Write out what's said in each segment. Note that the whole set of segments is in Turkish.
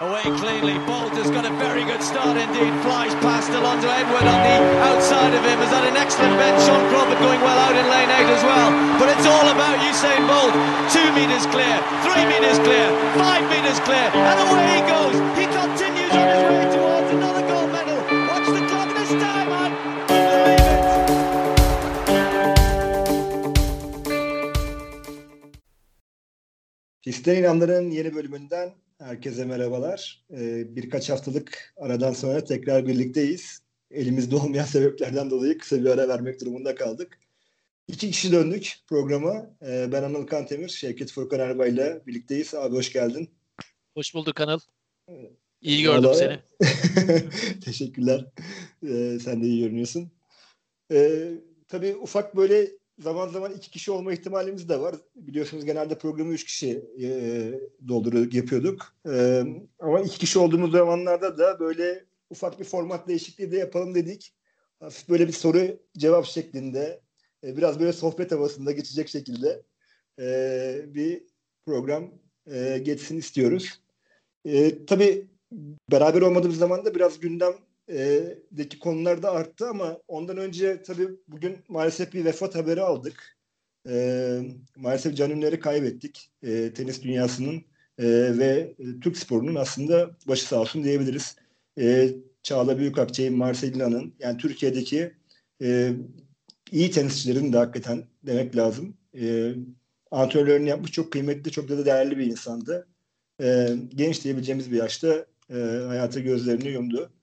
away cleanly. Bolt has got a very good start indeed. Flies past Alonso Edward on the outside of him. Has had an excellent bend. Sean Crawford going well out in lane 8 as well. But it's all about Usain Bolt. Two metres clear, three metres clear, five metres clear. And away he goes. He continues on his way towards another gold medal. Watch the clock this time, it. Pisten İnanların yeni bölümünden herkese merhabalar. Ee, birkaç haftalık aradan sonra tekrar birlikteyiz. Elimizde olmayan sebeplerden dolayı kısa bir ara vermek durumunda kaldık. İki kişi döndük programa. Ee, ben Anıl Kantemir, Şevket Furkan Erbay ile birlikteyiz. Abi hoş geldin. Hoş bulduk Anıl. İyi gördüm Vallahi- seni. Teşekkürler. Ee, sen de iyi görünüyorsun. Ee, tabii ufak böyle zaman zaman iki kişi olma ihtimalimiz de var. Biliyorsunuz genelde programı üç kişi e, dolduruyorduk, yapıyorduk. Ee, ama iki kişi olduğumuz zamanlarda da böyle ufak bir format değişikliği de yapalım dedik. Hafif böyle bir soru cevap şeklinde, e, biraz böyle sohbet havasında geçecek şekilde e, bir program e, geçsin istiyoruz. E, tabii beraber olmadığımız zaman da biraz gündemdeki konular da arttı ama ondan önce tabii bugün maalesef bir vefat haberi aldık. E, maalesef Can Ünler'i kaybettik. E, tenis dünyasının e, ve Türk sporunun aslında başı sağ olsun diyebiliriz. E, Çağla Büyükakçay'ın, Marcelina'nın yani Türkiye'deki e, iyi tenisçilerin de hakikaten demek lazım. E, antrenörlerini yapmış çok kıymetli, çok da değerli bir insandı. E, genç diyebileceğimiz bir yaşta e, hayata gözlerini yumdu.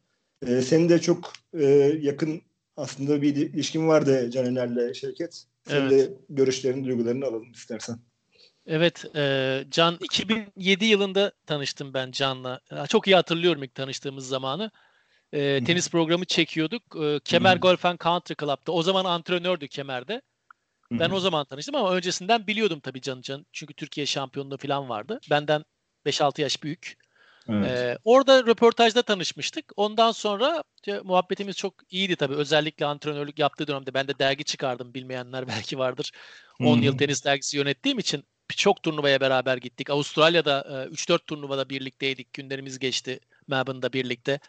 E, senin de çok e, yakın aslında bir ilişkin vardı Caner'le Şevket. Senin Evet. de görüşlerini, duygularını alalım istersen. Evet, e, Can 2007 yılında tanıştım ben Can'la. Ya, Çok iyi hatırlıyorum ilk tanıştığımız zamanı. E, tenis programı çekiyorduk. E, Kemer. Golf and Country Club'da. O zaman antrenördü Kemer'de. Ben o zaman tanıştım ama öncesinden biliyordum tabii Can'ı. Can, çünkü Türkiye şampiyonluğu falan vardı. Benden 5-6 yaş büyük. Evet. Ee, orada röportajda tanışmıştık. Ondan sonra işte, muhabbetimiz çok iyiydi tabii. Özellikle antrenörlük yaptığı dönemde ben de dergi çıkardım. Bilmeyenler belki vardır. 10 Hı yıl tenis dergisi yönettiğim için birçok turnuvaya beraber gittik. Avustralya'da e, 3-4 turnuvada birlikteydik. Günlerimiz geçti Melbourne'da birlikte.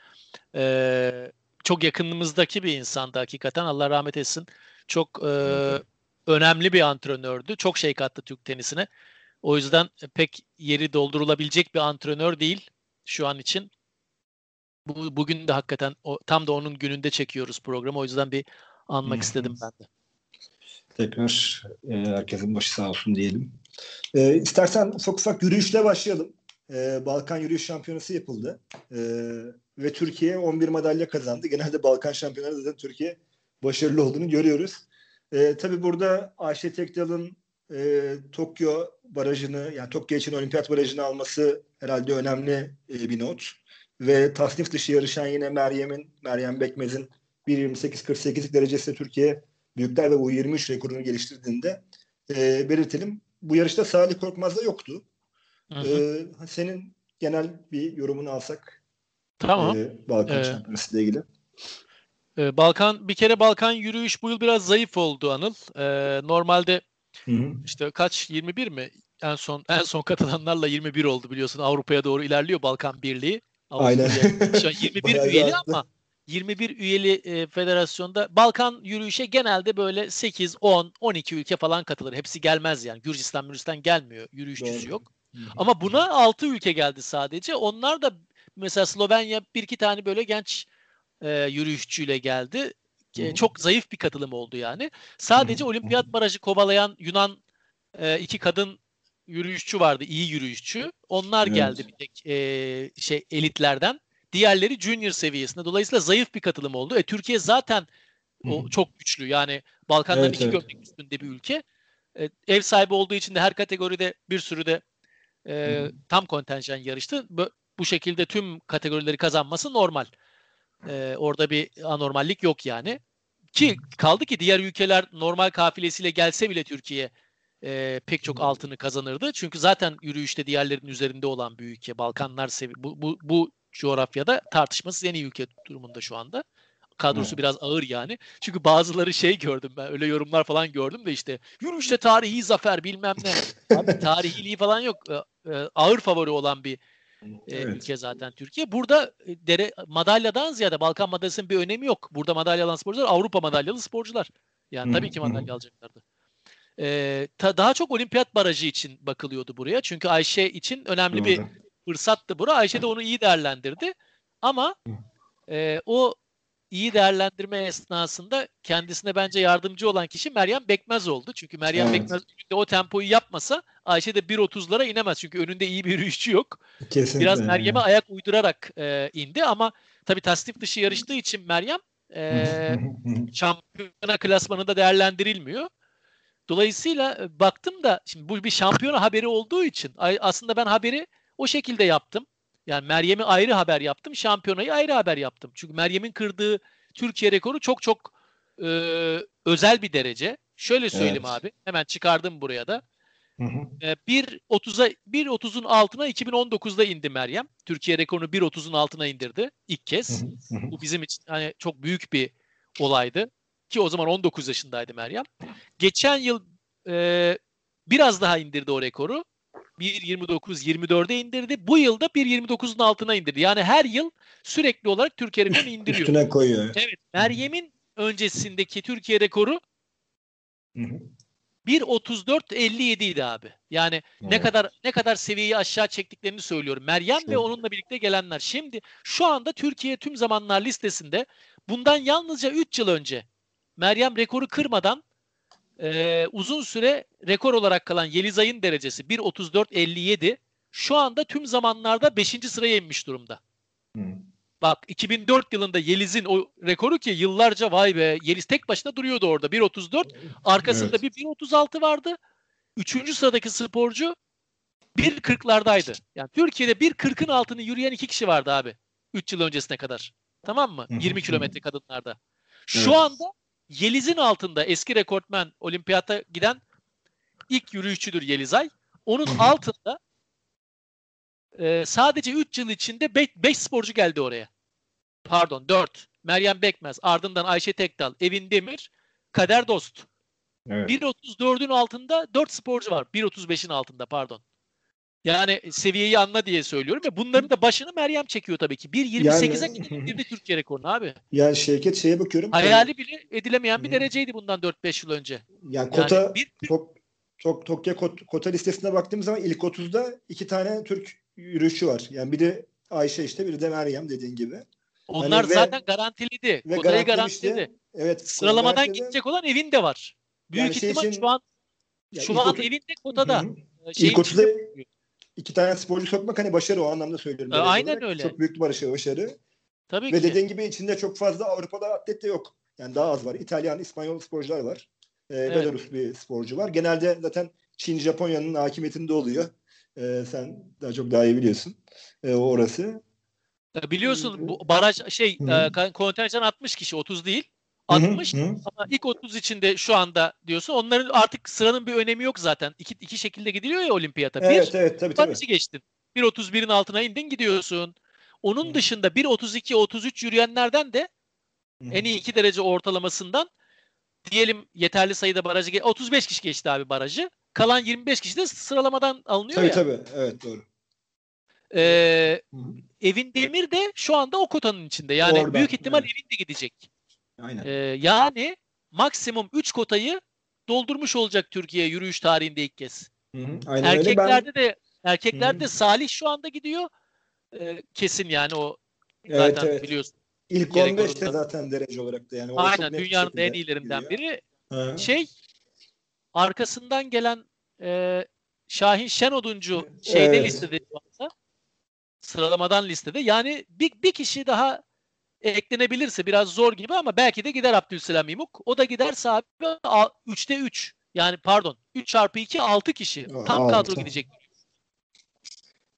Ee, çok yakınımızdaki bir insandı hakikaten. Allah rahmet etsin. Çok e, Evet. önemli bir antrenördü. Çok şey kattı Türk tenisine. O yüzden pek yeri doldurulabilecek bir antrenör değil şu an için. Bu, bugün de hakikaten o, tam da onun gününde çekiyoruz programı. O yüzden bir anmak Hı hı. istedim ben de. Tekrar e, herkesin başı sağ olsun diyelim. E, istersen ufak ufak yürüyüşle başlayalım. E, Balkan Yürüyüş Şampiyonası yapıldı. E, ve Türkiye 11 madalya kazandı. Genelde Balkan Şampiyonları zaten Türkiye başarılı olduğunu görüyoruz. E, tabii burada Ayşe Tekdal'ın e, Tokyo barajını, yani Tokyo için olimpiyat barajını alması herhalde önemli e, bir not. Ve tasnif dışı yarışan yine Meryem'in, Meryem Bekmez'in 1.28-48'lik derecesinde Türkiye Büyükler ve U23 rekorunu geliştirdiğinde e, belirtelim. Bu yarışta Salih Korkmaz da yoktu. Hı hı. E, senin genel bir yorumunu alsak tamam. e, Balkan Ee, Şampiyonası ile ilgili. Ee, Balkan bir kere Balkan yürüyüş bu yıl biraz zayıf oldu Anıl. Ee, normalde Hı hı. işte kaç 21 mi? En son en son katılanlarla 21 oldu biliyorsun. Avrupa'ya doğru ilerliyor Balkan Birliği. Aynen. Avusturya Şu an 21 Bayağı üyeli rahatlı. ama 21 üyeli e, federasyonda Balkan yürüyüşe genelde böyle 8, 10, 12 ülke falan katılır. Hepsi gelmez yani. Gürcistan, Gürcistan gelmiyor. Yürüyüşçüsü Doğru. yok. Hı hı. Ama buna 6 ülke geldi sadece. Onlar da mesela Slovenya bir iki tane böyle genç e, yürüyüşçüyle geldi. E, Hı hı. çok zayıf bir katılım oldu yani. Sadece olimpiyat barajı kovalayan Yunan e, iki kadın yürüyüşçü vardı, iyi yürüyüşçü. Onlar Evet. geldi bir tek e, şey elitlerden. Diğerleri junior seviyesinde. Dolayısıyla zayıf bir katılım oldu. E, Türkiye zaten o çok güçlü. Yani Balkanların Evet, iki evet. gömlek üstünde bir ülke. E, ev sahibi olduğu için de her kategoride bir sürü de e, tam kontenjan yarıştı. Bu, bu şekilde tüm kategorileri kazanması normal. E, orada bir anormallik yok yani. Ki kaldı ki diğer ülkeler normal kafilesiyle gelse bile Türkiye e, pek çok altını kazanırdı. Çünkü zaten yürüyüşte diğerlerinin üzerinde olan bir ülke. Balkanlar sevi bu, bu, bu coğrafyada tartışmasız en iyi ülke durumunda şu anda. Kadrosu Evet. biraz ağır yani. Çünkü bazıları şey gördüm ben öyle yorumlar falan gördüm de işte yürüyüşte tarihi zafer bilmem ne. Abi tarihiliği falan yok. E, e, ağır favori olan bir Evet. ülke zaten Türkiye. Burada e, dere, madalyadan ziyade Balkan madalyasının bir önemi yok. Burada madalya alan sporcular Avrupa madalyalı sporcular. Yani tabii ki madalya alacaklardı. E, ta- daha çok olimpiyat barajı için bakılıyordu buraya. Çünkü Ayşe için önemli bir fırsattı bura. Ayşe de onu iyi değerlendirdi. Ama e, o iyi değerlendirme esnasında kendisine bence yardımcı olan kişi Meryem Bekmez oldu. Çünkü Meryem Evet. Bekmez o tempoyu yapmasa Ayşe de 1.30'lara inemez. Çünkü önünde iyi bir yürüyüşçü yok. Kesinlikle. Biraz Meryem'e ayak uydurarak e, indi ama tabii tasnif dışı yarıştığı için Meryem e, şampiyona klasmanında değerlendirilmiyor. Dolayısıyla e, baktım da şimdi bu bir şampiyona haberi olduğu için aslında ben haberi o şekilde yaptım. Yani Meryem'i ayrı haber yaptım, şampiyonayı ayrı haber yaptım. Çünkü Meryem'in kırdığı Türkiye rekoru çok çok e, özel bir derece. Şöyle söyleyeyim Evet. abi. Hemen çıkardım buraya da. Hı hı. E, 1.30'a 1.30'un altına 2019'da indi Meryem. Türkiye rekorunu 1.30'un altına indirdi ilk kez. Hı. Bu bizim için hani çok büyük bir olaydı. Ki o zaman 19 yaşındaydı Meryem. Geçen yıl e, biraz daha indirdi o rekoru. 1.29-24'e indirdi. Bu yıl da 1.29'un altına indirdi. Yani her yıl sürekli olarak Türkiye rekorunu indiriyor. Üstüne koyuyor. Evet. Meryem'in öncesindeki Türkiye rekoru Hı hı. 1.34.57 idi abi. Yani ne Evet. kadar ne kadar seviyeyi aşağı çektiklerini söylüyorum. Meryem ve Çok. onunla birlikte gelenler. Şimdi şu anda Türkiye tüm zamanlar listesinde bundan yalnızca 3 yıl önce Meryem rekoru kırmadan e, uzun süre rekor olarak kalan Yelizay'ın derecesi 1.34.57 şu anda tüm zamanlarda 5. sıraya inmiş durumda. Hı. Bak 2004 yılında Yeliz'in o rekoru ki yıllarca vay be Yeliz tek başına duruyordu orada 1.34 arkasında Evet. bir 1.36 vardı. Üçüncü sıradaki sporcu 1.40'lardaydı. Yani Türkiye'de 1.40'ın altını yürüyen iki kişi vardı abi. 3 yıl öncesine kadar. Tamam mı? Hı hı, 20 hı. kilometre kadınlarda. Şu Evet. anda Yeliz'in altında eski rekortmen olimpiyata giden ilk yürüyüşçüdür Yelizay. Onun altında e, sadece 3 yıl içinde 5 sporcu geldi oraya. Pardon 4. Meryem Bekmez, ardından Ayşe Tekdal, Evin Demir, Kader Dost. Evet. 1.34'ün altında 4 sporcu var. 1.35'in altında pardon. Yani seviyeyi anla diye söylüyorum ve bunların da başını Meryem çekiyor tabii ki. 1.28'e Yani- indirdi Türkiye rekorunu abi. Yani Şevket şeye bakıyorum. Hayali bile edilemeyen bir dereceydi bundan 4-5 yıl önce. Yani kota Yani bir Tok, Tok, Tokyo kot- kota listesine baktığım zaman ilk 30'da iki tane Türk yürüyüşçü var. Yani biri Ayşe işte biri de Meryem dediğin gibi. onlar Hani ve- zaten garantiliydi. Ve Kotayı garantiledi. Evet. Sıralamadan garantiledi. gidecek olan evin de var. Büyük Yani şey ihtimal için- şu an Yani şu an otu- evinde kotada. Hı hı. e, İlk 30'da içinde- iki tane sporcu sokmak hani başarı o anlamda söylüyorum. E, aynen olarak. öyle. Çok büyük bir başarı. başarı. Tabii Ve ki. dediğin gibi içinde çok fazla Avrupa'da atlet de yok. Yani daha az var. İtalyan, İspanyol sporcular var. Ee, Evet. Belarus bir sporcu var. Genelde zaten Çin, Japonya'nın hakimiyetinde oluyor. Ee, sen daha çok daha iyi biliyorsun. Ee, o orası. E, Biliyorsun bu baraj şey e, kontenjan 60 kişi 30 değil. Hı hı, 60 hı. ama ilk 30 içinde şu anda diyorsun. Onların artık sıranın bir önemi yok zaten. İki, iki şekilde gidiliyor ya olimpiyata. Evet, bir evet tabii tabii. barajı geçtin. 1.31'in altına indin gidiyorsun. Onun Hı. dışında 1.32 33 yürüyenlerden de Hı en iyi 2 derece ortalamasından diyelim yeterli sayıda barajı ge- 35 kişi geçti abi barajı. Kalan 25 kişi de sıralamadan alınıyor Tabii ya. tabii. Evet doğru. Ee, Hı hı. Evin Demir de şu anda o kotanın içinde. Yani Orada, büyük ihtimal evet. Evin de gidecek. Aynen. Ee, yani maksimum 3 kotayı doldurmuş olacak Türkiye yürüyüş tarihinde ilk kez. Hı hı. Aynen öyle. Ben Erkeklerde de erkeklerde Hı. Salih şu anda gidiyor. Ee, kesin yani o Evet, zaten evet. biliyorsun. ilk Türkiye 15'te rekorunda. zaten derece olarak da yani. o Aynen dünyanın en iyilerinden gidiyor. biri. Ha. Şey arkasından gelen e, Şahin Şenoduncu şeyde Evet. listede. Sıralamadan listede. Yani bir, bir kişi daha eklenebilirse biraz zor gibi ama belki de gider Abdülselam İmuk. O da giderse abi 3'te 3. Yani pardon 3 çarpı 2 6 kişi. Aa, Tam altı. kadro gidecek.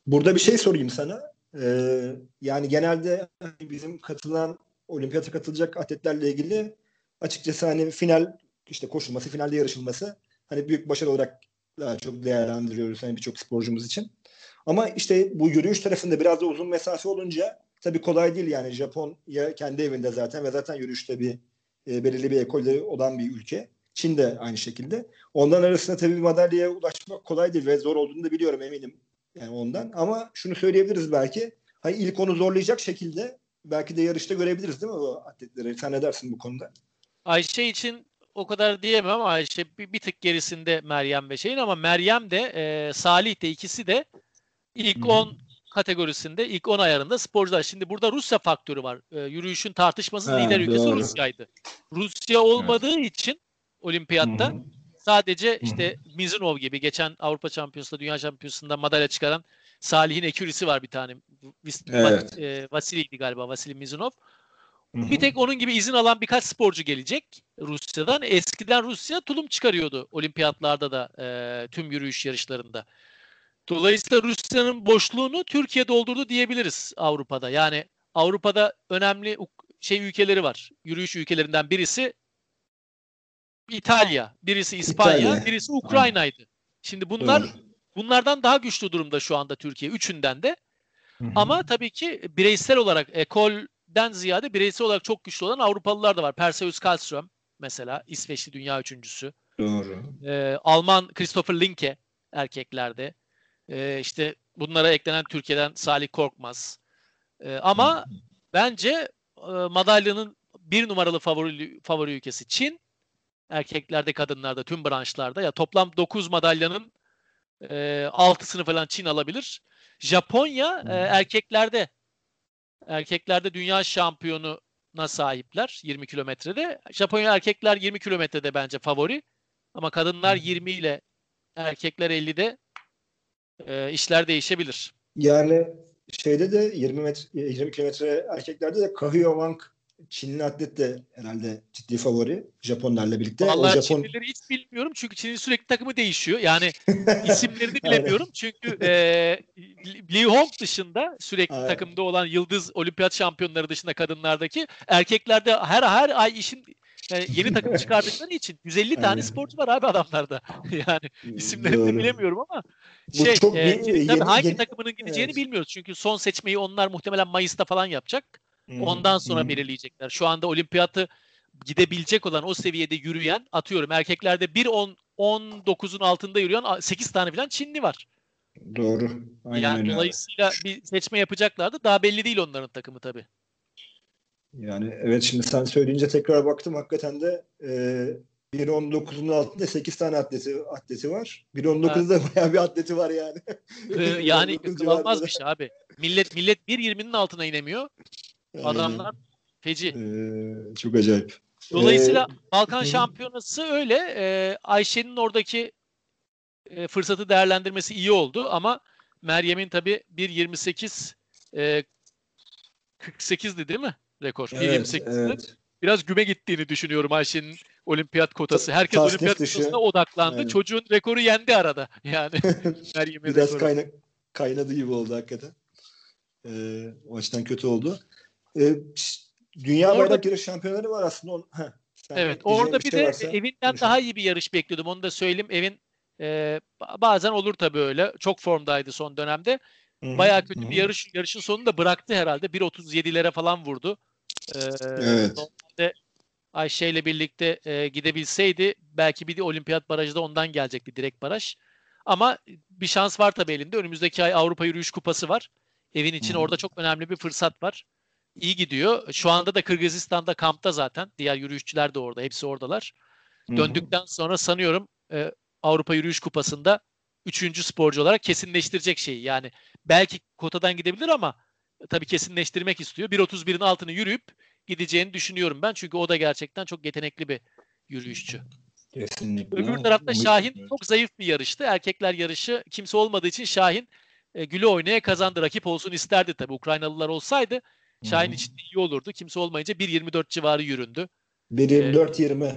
Burada bir şey sorayım sana. Ee, yani genelde hani bizim katılan olimpiyata katılacak atletlerle ilgili açıkçası hani final işte koşulması, finalde yarışılması hani büyük başarı olarak daha çok değerlendiriyoruz hani birçok sporcumuz için. Ama işte bu yürüyüş tarafında biraz da uzun mesafe olunca tabii kolay değil yani Japonya kendi evinde zaten ve zaten yürüyüşte bir e, belirli bir ekolleri olan bir ülke. Çin de aynı şekilde. Ondan arasında tabii bir madalyaya ulaşmak kolay değil ve zor olduğunu da biliyorum eminim. Yani ondan. Ama şunu söyleyebiliriz belki. Hani ilk onu zorlayacak şekilde belki de yarışta görebiliriz değil mi o atletleri? Sen ne dersin bu konuda? Ayşe için o kadar diyemem ama Ayşe bir, bir tık gerisinde Meryem ve şeyin ama Meryem de e, Salih de ikisi de ilk 10 kategorisinde ilk 10 ayarında sporcular. Şimdi burada Rusya faktörü var. E, yürüyüşün tartışmasız Ha, lider ülkesi doğru. Rusya'ydı. Rusya olmadığı için olimpiyatta Hı hı. sadece işte Mizunov gibi geçen Avrupa Şampiyonası'nda, Dünya Şampiyonası'nda madalya çıkaran Salih'in ekürisi var bir tane. Vis- Evet. e, Vasili'ydi galiba, Vasili Mizunov. Hı hı. Bir tek onun gibi izin alan birkaç sporcu gelecek Rusya'dan. Eskiden Rusya tulum çıkarıyordu olimpiyatlarda da e, tüm yürüyüş yarışlarında. Dolayısıyla Rusya'nın boşluğunu Türkiye doldurdu diyebiliriz Avrupa'da. Yani Avrupa'da önemli şey ülkeleri var. Yürüyüş ülkelerinden birisi İtalya, birisi İspanya, İtalya. birisi Ukrayna'ydı. Şimdi bunlar Doğru. bunlardan daha güçlü durumda şu anda Türkiye üçünden de. Hı hı. Ama tabii ki bireysel olarak ekolden ziyade bireysel olarak çok güçlü olan Avrupalılar da var. Perseus Karlström mesela İsveçli dünya üçüncüsü. Doğru. Ee, Alman Christopher Linke erkeklerde. Ee, işte bunlara eklenen Türkiye'den Salih Korkmaz. Ee, ama bence e, madalyanın bir numaralı favori, favori ülkesi Çin. Erkeklerde, kadınlarda, tüm branşlarda. Ya toplam 9 madalyanın e, 6'sını falan Çin alabilir. Japonya e, erkeklerde erkeklerde dünya şampiyonuna sahipler 20 kilometrede. Japonya erkekler 20 kilometrede bence favori. Ama kadınlar 20 ile erkekler 50'de e, işler değişebilir. Yani şeyde de 20 metre 20 kilometre erkeklerde de Kahyo Wang Çinli atlet de herhalde ciddi favori Japonlarla birlikte. Vallahi o Japon Çinlileri hiç bilmiyorum çünkü Çin'in sürekli takımı değişiyor. Yani isimlerini bilemiyorum çünkü e, Li Hong dışında sürekli Aynen. takımda olan yıldız olimpiyat şampiyonları dışında kadınlardaki erkeklerde her her ay işin e, yeni takım çıkardıkları için 150 tane sporcu var abi adamlarda. yani isimlerini Doğru. bilemiyorum ama Bu şey çok e, bir- tabii yeni- hangi yeni- takımının gideceğini Evet. bilmiyoruz. Çünkü son seçmeyi onlar muhtemelen Mayıs'ta falan yapacak. Hı, Ondan sonra hı. belirleyecekler. Şu anda olimpiyatı gidebilecek olan o seviyede yürüyen atıyorum erkeklerde 1 19'un altında yürüyen 8 tane falan Çinli var. Doğru. Aynen yani öyle. dolayısıyla bir seçme yapacaklardı. Daha belli değil onların takımı tabii. Yani evet şimdi sen söyleyince tekrar baktım hakikaten de e, 1.19'un altında 8 tane atleti atleti var. 1.19'da bayağı bir atleti var yani. Ee, yani 1.19 akıl almaz civarında bir şey abi. Millet millet 1.20'nin altına inemiyor. da. Adamlar feci. Ee, çok acayip. Dolayısıyla Ee, Balkan. Şampiyonası öyle. Ee, Ayşe'nin oradaki e, fırsatı değerlendirmesi iyi oldu ama Meryem'in tabii 1.28 e, 48'di değil mi rekor? Evet, 1.28'di. evet. Biraz güme gittiğini düşünüyorum Ayşe'nin olimpiyat kotası. Ta- Herkes tasnif olimpiyat dışı. kotasına odaklandı. Aynen. Çocuğun rekoru yendi arada. Yani Biraz rekoru. kayna kaynadı gibi oldu hakikaten. Ee, o açıdan kötü oldu. Ee, Dünya Orada- bardak yarış şampiyonları var aslında. On, heh, Evet orada bir de varsa evinden konuşalım. daha iyi bir yarış bekliyordum. Onu da söyleyeyim. Evin e, ba- bazen olur tabii öyle. Çok formdaydı son dönemde. Bayağı kötü bir yarış yarışın sonunda bıraktı herhalde. 1.37'lere falan vurdu. Ee, Evet. Normalde Ayşe ile birlikte e, gidebilseydi belki bir de olimpiyat barajı da ondan gelecekti direkt baraj. Ama bir şans var tabii elinde. Önümüzdeki ay Avrupa Yürüyüş Kupası var. Evin için Hı hı. orada çok önemli bir fırsat var. İyi gidiyor. Şu anda da Kırgızistan'da kampta zaten. Diğer yürüyüşçüler de orada. Hepsi oradalar. Döndükten sonra sanıyorum e, Avrupa Yürüyüş Kupası'nda üçüncü sporcu olarak kesinleştirecek şeyi. Yani belki kotadan gidebilir ama tabii kesinleştirmek istiyor. 1.31'in altını yürüyüp gideceğini düşünüyorum ben. Çünkü o da gerçekten çok yetenekli bir yürüyüşçü. Kesinlikle. Öbür tarafta Şahin çok zayıf bir yarıştı. Erkekler yarışı kimse olmadığı için Şahin e, güle oynaya kazandı. Rakip olsun isterdi tabii. Ukraynalılar olsaydı Şahin Hı hı. için iyi olurdu. Kimse olmayınca 1.24 civarı yüründü. 1.24-20.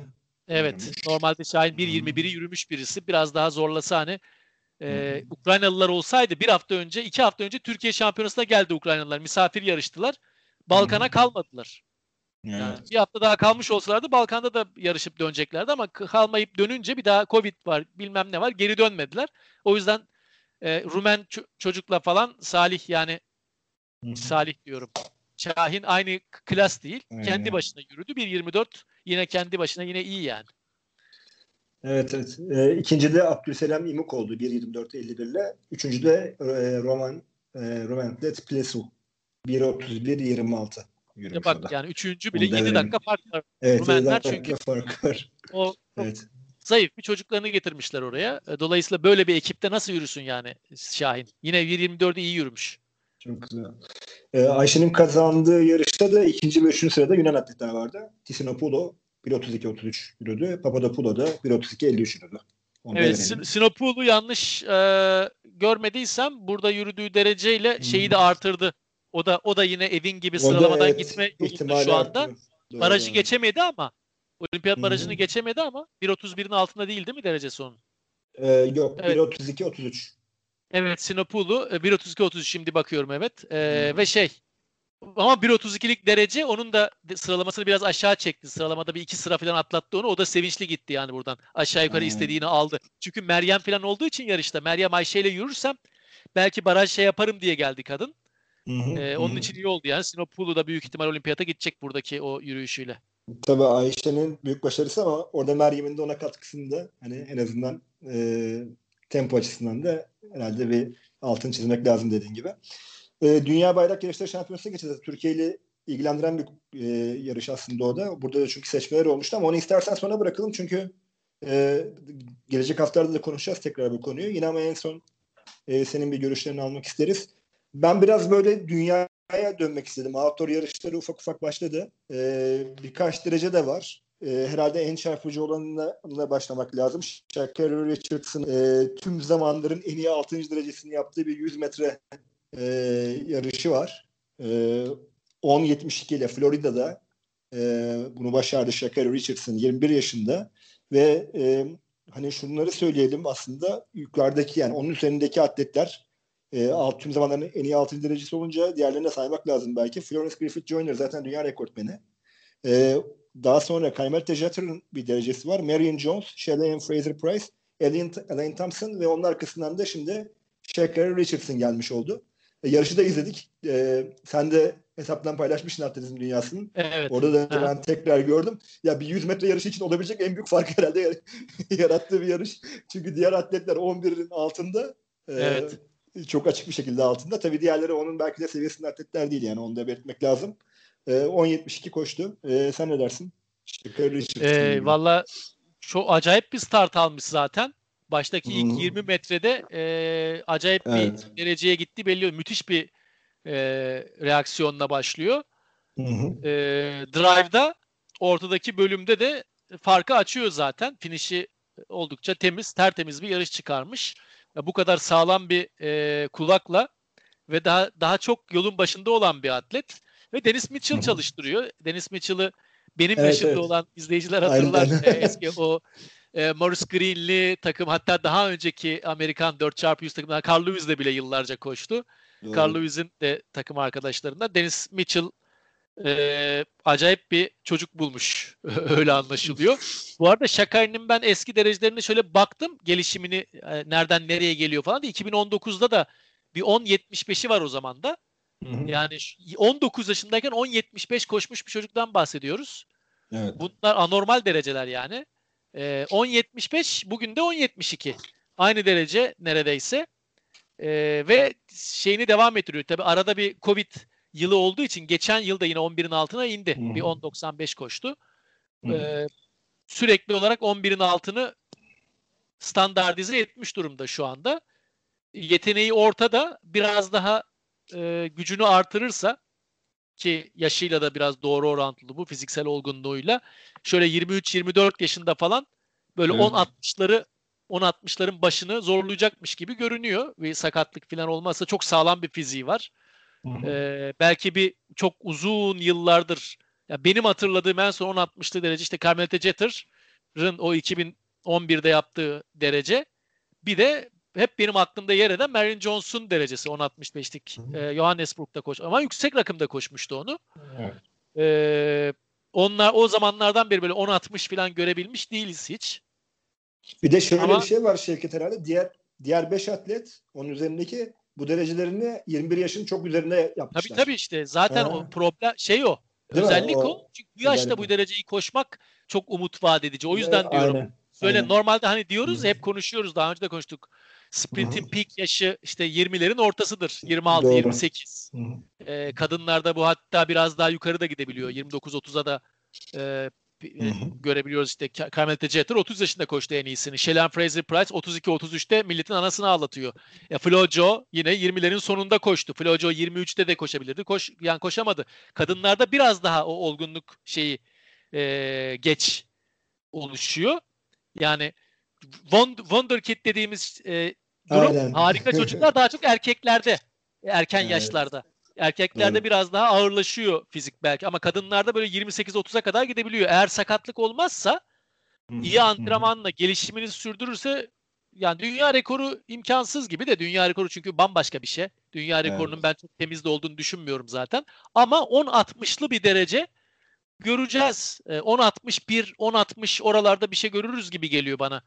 Evet. Yürümüş. Normalde Şahin 1.21'i yürümüş birisi. Biraz daha zorlasa hani e, Ukraynalılar olsaydı bir hafta önce, iki hafta önce Türkiye Şampiyonası'na geldi Ukraynalılar. Misafir yarıştılar. Balkan'a kalmadılar. Yani Evet. bir hafta daha kalmış olsalardı Balkan'da da yarışıp döneceklerdi ama kalmayıp dönünce bir daha Covid var bilmem ne var geri dönmediler. O yüzden e, Rumen ço- çocukla falan Salih yani Hı hı. Salih diyorum. Şahin aynı klas değil. Aynen. Kendi başına yürüdü. 1.24 yine kendi başına yine iyi yani. Evet evet. E, ikinci de Abdülselam İmuk oldu 1.24.51 ile. Üçüncü de e, Roman e, Roman Let Plesu 1.31.26 yürümüş bak orada. yani üçüncü bile 7 dakika fark var. Evet, Rumenler çünkü fark var. O evet. zayıf bir çocuklarını getirmişler oraya. E, dolayısıyla böyle bir ekipte nasıl yürüsün yani Şahin? Yine 1.24'ü iyi yürümüş. Çok güzel. Ee, Ayşe'nin kazandığı yarışta da ikinci ve üçüncü sırada Yunan atletler vardı. Tisinopoulou 1.32-33 yürüdü. Papadopoulou da 1.32-53 yürüdü. Onu evet Sinopoulou yanlış e, görmediysem burada yürüdüğü dereceyle hmm. şeyi de artırdı. O da o da yine evin gibi sıralamadan evet, gitme şu anda. Doğru, Barajı geçemedi ama olimpiyat barajını hmm. geçemedi ama 1.31'in altında değil değil mi derecesi onun? Ee, yok evet. 1.32-33. Evet Sinopulu 1.32-33 şimdi bakıyorum evet. Ee, hmm. Ve şey ama 1.32'lik derece onun da sıralamasını biraz aşağı çekti. Sıralamada bir iki sıra falan atlattı onu. O da sevinçli gitti yani buradan. Aşağı yukarı hmm. istediğini aldı. Çünkü Meryem falan olduğu için yarışta. Meryem Ayşe ile yürürsem belki baraj şey yaparım diye geldi kadın. Ee, onun için iyi oldu yani. Sinopulu da büyük ihtimal olimpiyata gidecek buradaki o yürüyüşüyle. Tabii Ayşe'nin büyük başarısı ama orada Meryem'in de ona katkısını da hani en azından e, tempo açısından da herhalde bir altın çizmek lazım dediğin gibi. E, Dünya Bayrak Yarışları Şampiyonası'na geçeceğiz. Türkiye ile ilgilendiren bir e, yarış aslında o da. Burada da çünkü seçmeler olmuştu ama onu istersen sonra bırakalım çünkü e, gelecek haftalarda da konuşacağız tekrar bu konuyu. Yine ama en son e, senin bir görüşlerini almak isteriz. Ben biraz böyle dünyaya dönmek istedim. Outdoor yarışları ufak ufak başladı. E, birkaç derece de var e, herhalde en çarpıcı olanına başlamak lazım. Shakira Richardson e, tüm zamanların en iyi 6. derecesini yaptığı bir 100 metre e, yarışı var. E, 10.72 ile Florida'da e, bunu başardı Shakira Richardson 21 yaşında ve e, hani şunları söyleyelim aslında yukarıdaki yani onun üzerindeki atletler e, alt, tüm zamanların en iyi 6. derecesi olunca diğerlerine saymak lazım belki. Florence Griffith Joyner zaten dünya rekortmeni. E, daha sonra Kaymer Tejater'ın bir derecesi var. Marion Jones, Shelley Fraser Price, Elaine, Elaine Thompson ve onun arkasından da şimdi Shaker Richardson gelmiş oldu. E, yarışı da izledik. E, sen de hesaptan paylaşmışsın atletizm dünyasının. Evet. Orada da ben tekrar gördüm. Ya bir 100 metre yarışı için olabilecek en büyük fark herhalde yarattığı bir yarış. Çünkü diğer atletler 11'in altında. E, evet. Çok açık bir şekilde altında. Tabii diğerleri onun belki de seviyesinde atletler değil yani onu da belirtmek lazım. E, ee, 10.72 koştu. E, sen ne dersin? İşte e, Valla çok acayip bir start almış zaten. Baştaki ilk hmm. 20 metrede e, acayip evet. bir dereceye gitti belli. Müthiş bir e, reaksiyonla başlıyor. Hmm. E, drive'da ortadaki bölümde de farkı açıyor zaten. Finişi oldukça temiz, tertemiz bir yarış çıkarmış. Bu kadar sağlam bir e, kulakla ve daha daha çok yolun başında olan bir atlet. Ve Dennis Mitchell Hı-hı. çalıştırıyor. Dennis Mitchell'ı benim evet, yaşımda evet. olan izleyiciler hatırlar. E, eski o e, Morris Green'li takım hatta daha önceki Amerikan 4x100 takımından Carl Lewis'le bile yıllarca koştu. Doğru. Carl Lewis'in de takım arkadaşlarında Dennis Mitchell e, acayip bir çocuk bulmuş. Öyle anlaşılıyor. Bu arada Şakay'ın ben eski derecelerine şöyle baktım. Gelişimini e, nereden nereye geliyor falan. 2019'da da bir 10.75'i var o zaman da. Hı hı. Yani 19 yaşındayken 10.75 koşmuş bir çocuktan bahsediyoruz. Evet. Bunlar anormal dereceler yani. Ee, 10.75 bugün de 10.72. Aynı derece neredeyse. Ee, ve şeyini devam ettiriyor. Tabi arada bir Covid yılı olduğu için geçen yılda yine 11'in altına indi. Hı-hı. Bir 10.95 koştu. Ee, sürekli olarak 11'in altını standartize etmiş durumda şu anda. Yeteneği ortada. Biraz daha e, gücünü artırırsa ki yaşıyla da biraz doğru orantılı bu fiziksel olgunluğuyla şöyle 23-24 yaşında falan böyle evet. 10-60'ları 10-60'ların başını zorlayacakmış gibi görünüyor. Bir sakatlık falan olmazsa çok sağlam bir fiziği var. Ee, belki bir çok uzun yıllardır ya benim hatırladığım en son 10-60'lı derece işte Carmelite Jetter'ın o 2011'de yaptığı derece. Bir de hep benim aklımda yer eden Marion Johnson derecesi 10.65'lik e, Johannesburg'da koş ama yüksek rakımda koşmuştu onu. Evet. E, onlar o zamanlardan beri böyle 10.60 falan görebilmiş değiliz hiç. Bir de şöyle ama, bir şey var Şevket herhalde. Diğer diğer 5 atlet onun üzerindeki bu derecelerini 21 yaşın çok üzerinde yapmışlar. Tabii tabii işte zaten ha. o problem şey o. Değil Özellik o? o. Çünkü bu yaşta bu dereceyi koşmak çok umut vaat edici. O yüzden evet, diyorum. Aynen. böyle Aynen. normalde hani diyoruz hep konuşuyoruz daha önce de konuştuk. Sprintin peak yaşı işte 20'lerin ortasıdır. 26 Doğru. 28. Hı hı. Ee, kadınlarda bu hatta biraz daha yukarı da gidebiliyor. 29-30'a da e, e, görebiliyoruz işte Carmelita Jeter 30 yaşında koştu en iyisini. Shelly Fraser Price 32-33'te milletin anasını ağlatıyor. Ya Flojo yine 20'lerin sonunda koştu. Flojo 23'te de koşabilirdi. Koş yani koşamadı. Kadınlarda biraz daha o olgunluk şeyi e, geç oluşuyor. Yani Won- Wonderkid dediğimiz e, durum Aynen. harika çocuklar daha çok erkeklerde erken Evet. yaşlarda. Erkeklerde Doğru. biraz daha ağırlaşıyor fizik belki ama kadınlarda böyle 28-30'a kadar gidebiliyor. Eğer sakatlık olmazsa iyi antrenmanla gelişimini sürdürürse yani dünya rekoru imkansız gibi de dünya rekoru çünkü bambaşka bir şey. Dünya rekorunun ben çok temiz de olduğunu düşünmüyorum zaten. Ama 10-60'lı bir derece göreceğiz. Ee, 10-61, 10-60 oralarda bir şey görürüz gibi geliyor bana.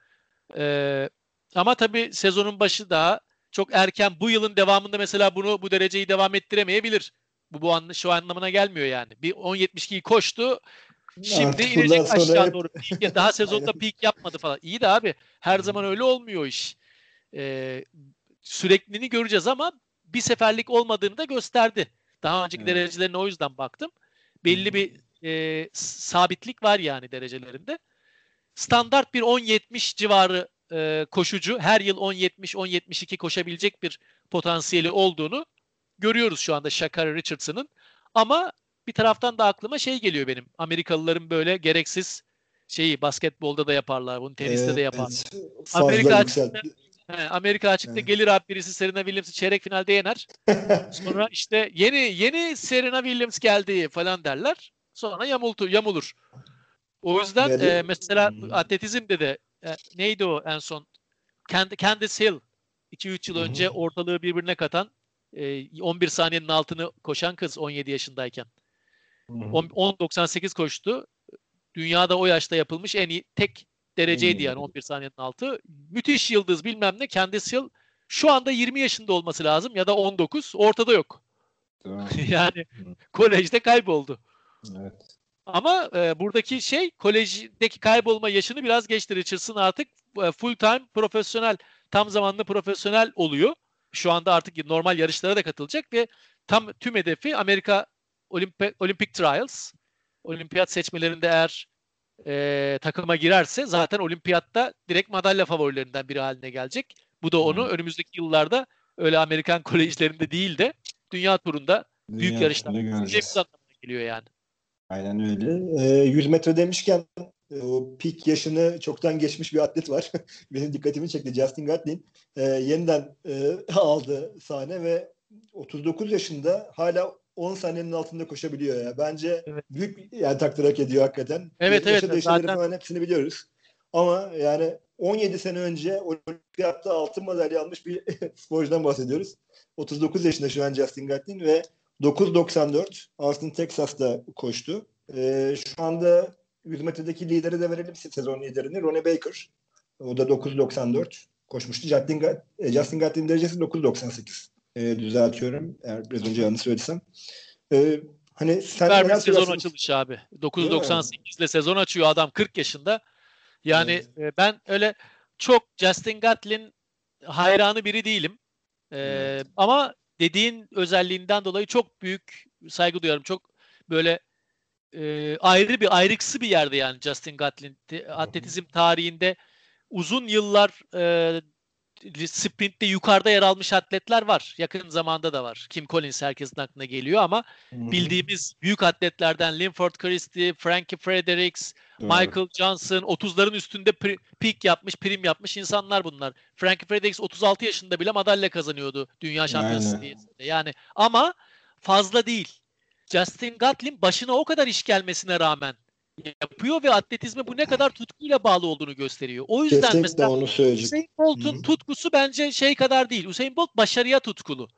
Ee, ama tabii sezonun başı daha çok erken. Bu yılın devamında mesela bunu bu dereceyi devam ettiremeyebilir. Bu bu an, şu anlamına gelmiyor yani. Bir 10.72'yi koştu. Şimdi Artık inecek aşağı hep- doğru. Peak- daha sezonda peak yapmadı falan. İyi de abi her zaman öyle olmuyor iş. Ee, sürekliliğini göreceğiz ama bir seferlik olmadığını da gösterdi. Daha önceki Evet. derecelerine o yüzden baktım. Belli bir e, sabitlik var yani derecelerinde. Standart bir 10-70 civarı e, koşucu her yıl 10-70-10-72 koşabilecek bir potansiyeli olduğunu görüyoruz şu anda Shakari Richardson'ın. Ama bir taraftan da aklıma şey geliyor benim. Amerikalıların böyle gereksiz şeyi basketbolda da yaparlar. Bunu teniste de yaparlar. Evet, Amerika yükseltti. He, Amerika açıkta Evet. gelir abi birisi Serena Williams'ı çeyrek finalde yener. Sonra işte yeni yeni Serena Williams geldi falan derler. Sonra yamultu, yamulur. O yüzden Veri- e, mesela Hmm. atletizmde de e, neydi o en son? Kend- Candice Hill 2-3 yıl hı. önce ortalığı birbirine katan e, 11 saniyenin altını koşan kız 17 yaşındayken. 10 10.98 koştu. Dünyada o yaşta yapılmış en iyi tek dereceydi iyi. yani 11 saniyenin altı. Müthiş yıldız bilmem ne. Candice Hill şu anda 20 yaşında olması lazım ya da 19. Ortada yok. Tamam. yani kolejde kayboldu. Evet. Ama e, buradaki şey kolejdeki kaybolma yaşını biraz geçti. Richardson artık e, full time profesyonel, tam zamanlı profesyonel oluyor. Şu anda artık normal yarışlara da katılacak ve tam tüm hedefi Amerika Olympi- Olympic Trials. Olimpiyat seçmelerinde eğer e, takıma girerse zaten olimpiyatta direkt madalya favorilerinden biri haline gelecek. Bu da onu Hı. önümüzdeki yıllarda öyle Amerikan kolejlerinde değil de dünya turunda büyük Dünya yarışlarda turunda göreceğiz. anlamına geliyor yani. Aynen öyle. Ee, 100 metre demişken e, o peak yaşını çoktan geçmiş bir atlet var. Benim dikkatimi çekti. Justin Gatlin e, yeniden e, aldı sahne ve 39 yaşında hala 10 saniyenin altında koşabiliyor ya. Bence Evet. büyük yani takdir hak ediyor hakikaten. Evet, evet, zaten- falan hepsini biliyoruz. Ama yani 17 sene önce olimpiyatta altın madalya almış bir sporcudan bahsediyoruz. 39 yaşında şu an Justin Gatlin ve 9.94 Austin Texas'ta koştu. Ee, şu anda 100 metredeki lideri de verelim sezon liderini. Ronnie Baker. O da 9.94 koşmuştu. Justin, Gat- e, Justin Gatlin derecesi 9.98. Ee, düzeltiyorum. Eğer biraz önce yanlış söylesem. Ee, hani sen Süper bir sezon söylersin? açılışı abi. 9.98 ile sezon açıyor adam 40 yaşında. Yani e, ben öyle çok Justin Gatlin hayranı biri değilim. E, Evet. Ama dediğin özelliğinden dolayı çok büyük saygı duyarım. Çok böyle e, ayrı bir ayrıksı bir yerde yani Justin Gatlin. Atletizm tarihinde uzun yıllar e, sprintte yukarıda yer almış atletler var. Yakın zamanda da var. Kim Collins herkesin aklına geliyor ama hı. bildiğimiz büyük atletlerden Linford Christie, Frankie Fredericks, Doğru. Michael Johnson 30'ların üstünde pri- peak yapmış, prim yapmış insanlar bunlar. Frankie Fredericks 36 yaşında bile madalya kazanıyordu dünya şampiyonası seviyesinde. Yani ama fazla değil. Justin Gatlin başına o kadar iş gelmesine rağmen yapıyor ve atletizme bu ne kadar tutkuyla bağlı olduğunu gösteriyor. O yüzden Kesinlikle mesela onu söyleyecek. Usain Bolt'un Hı. tutkusu bence şey kadar değil. Usain Bolt başarıya tutkulu.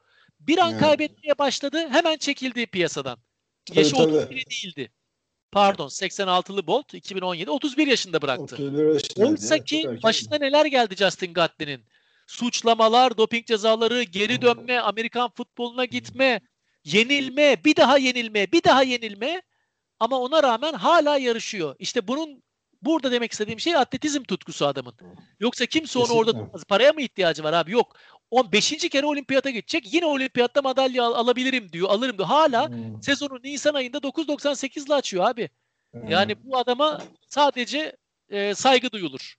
Bir an Evet. kaybetmeye başladı, hemen çekildi piyasadan. Tabii, Yaşı tabii. 31 değildi. Pardon, 86'lı Bolt 2017 31 yaşında bıraktı. 31 yaşındaydı. Oysa ki başına neler geldi Justin Gatlin'in? Suçlamalar, doping cezaları, geri dönme, Amerikan futboluna gitme, yenilme, bir daha yenilme, bir daha yenilme ama ona rağmen hala yarışıyor. İşte bunun Burada demek istediğim şey atletizm tutkusu adamın. Yoksa kimse onu orada tutmaz. Paraya mı ihtiyacı var abi? Yok. 15. kere olimpiyata gidecek. Yine olimpiyatta madalya al- alabilirim diyor. Alırım diyor. Hala Hmm. sezonu Nisan ayında 9.98 ile açıyor abi. Hmm. Yani bu adama sadece e, saygı duyulur.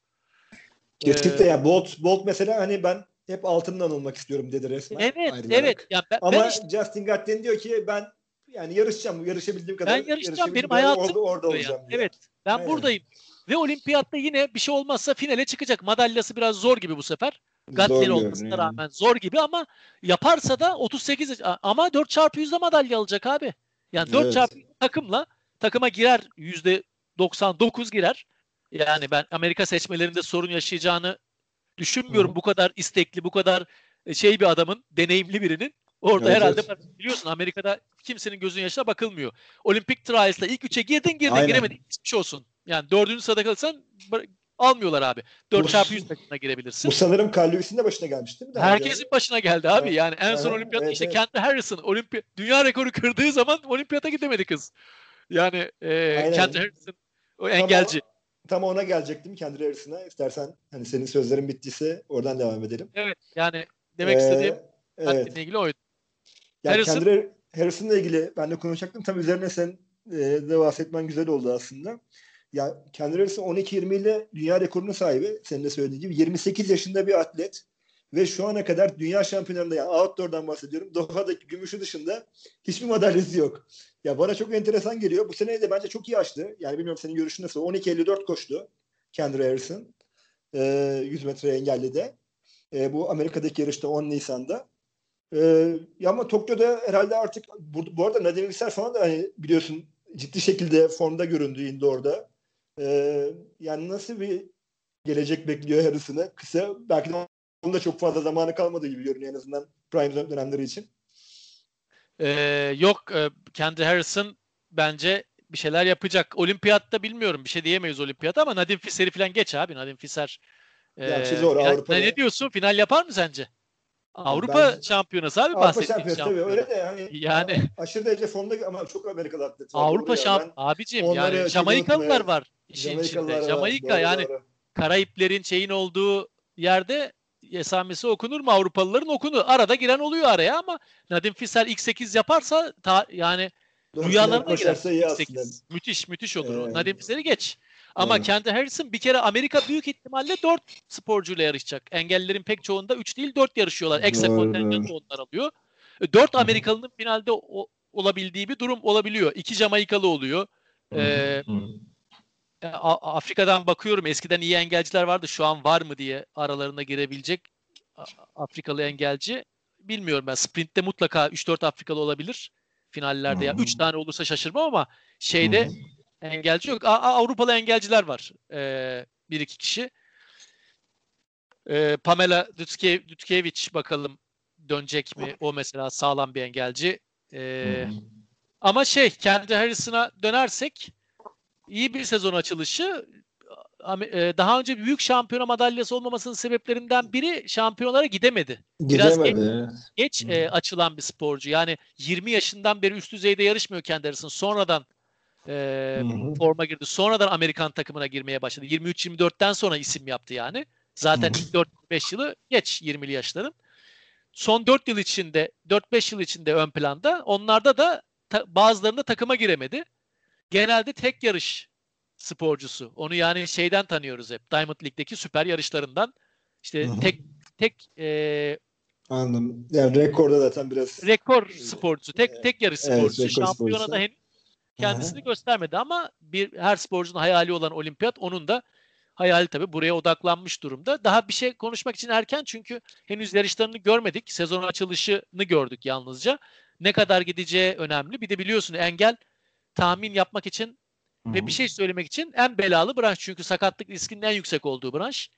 Kesinlikle Ee, ya Bolt Bolt mesela hani ben hep altından olmak istiyorum dedi resmen. Evet, ayrılarak. evet. Yani ben, Ama ben işte Justin Gatlin diyor ki ben yani yarışacağım, yarışabildiğim kadar. Ben yarışacağım, yarışabildiğim benim hayatım orada, orada olacağım yani. Evet. Ben Aynen. buradayım. Ve olimpiyatta yine bir şey olmazsa finale çıkacak. Madalyası biraz zor gibi bu sefer. Gatlin Zor olmasına görünüyor. rağmen zor gibi ama yaparsa da 38 yaş- ama 4 çarpı 100'de madalya alacak abi. Yani 4 Evet. çarpı 100 takımla takıma girer yüzde 99 girer. Yani ben Amerika seçmelerinde sorun yaşayacağını düşünmüyorum. Hı. Bu kadar istekli, bu kadar e, şey bir adamın, deneyimli birinin orada Evet, herhalde evet. biliyorsun Amerika'da kimsenin gözün yaşına bakılmıyor. Olimpik Trials'ta ilk üçe girdin girdin Aynen. giremedin. Hiçbir şey olsun. Yani dördüncü sırada kalırsan almıyorlar abi. 4 Bu- çarpı 100 takımına girebilirsin. Bu sanırım Carl Lewis'in de başına gelmiş değil mi? Herkesin başına geldi abi. Evet. Yani en son Evet, olimpiyatta evet, işte evet. Kent Harrison olimpi dünya rekoru kırdığı zaman olimpiyata gidemedi kız. Yani e, Aynen. Kent Harrison o engelci. o- Tam ona gelecektim kendi arasına. İstersen hani senin sözlerin bittiyse oradan devam edelim. Evet yani demek Ee, istediğim evet. İlgili oydu. Yani Harrison- Harrison, Harrison'la ilgili ben de konuşacaktım. Tam üzerine sen e, de bahsetmen güzel oldu aslında. Ya Kendi Harrison 12-20 ile dünya rekorunun sahibi. Senin de söylediğin gibi 28 yaşında bir atlet. Ve şu ana kadar dünya şampiyonlarında yani outdoor'dan bahsediyorum. Doha'daki gümüşü dışında hiçbir madalyası yok. Ya bana çok enteresan geliyor. Bu sene de bence çok iyi açtı. Yani bilmiyorum senin görüşün nasıl. 12.54 koştu Kendra Harrison. E, 100 metre engelli de. E, bu Amerika'daki yarışta 10 Nisan'da. Ee, ya ama Tokyo'da herhalde artık bu, bu arada Nadim Yüksel falan da hani biliyorsun ciddi şekilde formda göründü indoor'da. Ee, yani nasıl bir gelecek bekliyor Harrison'ı? Kısa belki de onun da çok fazla zamanı kalmadı gibi görünüyor en azından prime dön- dönemleri için. Ee, yok e, Kendi Harrison bence bir şeyler yapacak. Olimpiyatta bilmiyorum bir şey diyemeyiz olimpiyata ama Nadim Fisser'i falan geç abi. Nadim Fisser. Gerçi e, zor, final- ne diyorsun? Final yapar mı sence? Avrupa Ben- şampiyonası abi Avrupa şampiyonu tabii öyle de hani Yani- aşırı derece formda ama çok Amerikalı atlet var. Avrupa şamp Ben- abicim yani çok Jamaikalılar var işin içinde. var, Jamaika doğru, yani doğru. Karayiplerin şeyin olduğu yerde esamesi okunur mu Avrupalıların okunur. Arada giren oluyor araya ama Nadim Fisser ilk 8 yaparsa ta, yani rüyalarına girer. koşarsa iyi ilk aslında. 8. Müthiş müthiş olur. Evet. Nadim Fisser'i geç. Ama Evet. kendi Harrison bir kere Amerika büyük ihtimalle 4 sporcuyla yarışacak. Engellilerin pek çoğunda 3 değil 4 yarışıyorlar. Ekstra Doğru, kontenjan da doğru. onlar alıyor. 4 Amerikalının finalde o- olabildiği bir durum olabiliyor. 2 Jamaikalı oluyor. Ee, e, Afrika'dan bakıyorum eskiden iyi engelciler vardı şu an var mı diye aralarına girebilecek Afrikalı engelci bilmiyorum ben sprintte mutlaka 3-4 Afrikalı olabilir finallerde ya Hı. 3 tane olursa şaşırmam ama şeyde engelci yok A- Avrupalı engelciler var ee, bir iki kişi Ee, Pamela Dutke- Dutkeviç bakalım dönecek mi o mesela sağlam bir engelci Hı. ama şey kendi Harrison'a dönersek iyi bir sezon açılışı. E, Daha önce büyük şampiyona madalyası olmamasının sebeplerinden biri şampiyonlara gidemedi. Biraz Gidemedi. Geç Hı. e, açılan bir sporcu. Yani 20 yaşından beri üst düzeyde yarışmıyor kendi Harrison. Sonradan e, forma girdi. Sonradan Amerikan takımına girmeye başladı. 23-24'ten sonra isim yaptı yani. Zaten ilk 4-5 yılı geç 20'li yaşların. Son 4 yıl içinde, 4-5 yıl içinde ön planda. Onlarda da ta- bazılarında takıma giremedi. Genelde tek yarış sporcusu. Onu yani şeyden tanıyoruz hep. Diamond League'deki süper yarışlarından. İşte Hı hı. tek tek e, Anladım. Yani rekorda zaten biraz rekor sporcusu, tek tek yarış Evet, sporcusu. rekor Şampiyonada sporcusu. henüz kendisini göstermedi ama bir her sporcunun hayali olan olimpiyat onun da hayali tabii buraya odaklanmış durumda. Daha bir şey konuşmak için erken çünkü henüz yarışlarını görmedik. Sezon açılışını gördük yalnızca. Ne kadar gideceği önemli. Bir de biliyorsun engel tahmin yapmak için ve bir şey söylemek için en belalı branş. Çünkü sakatlık riskinin en yüksek olduğu branş.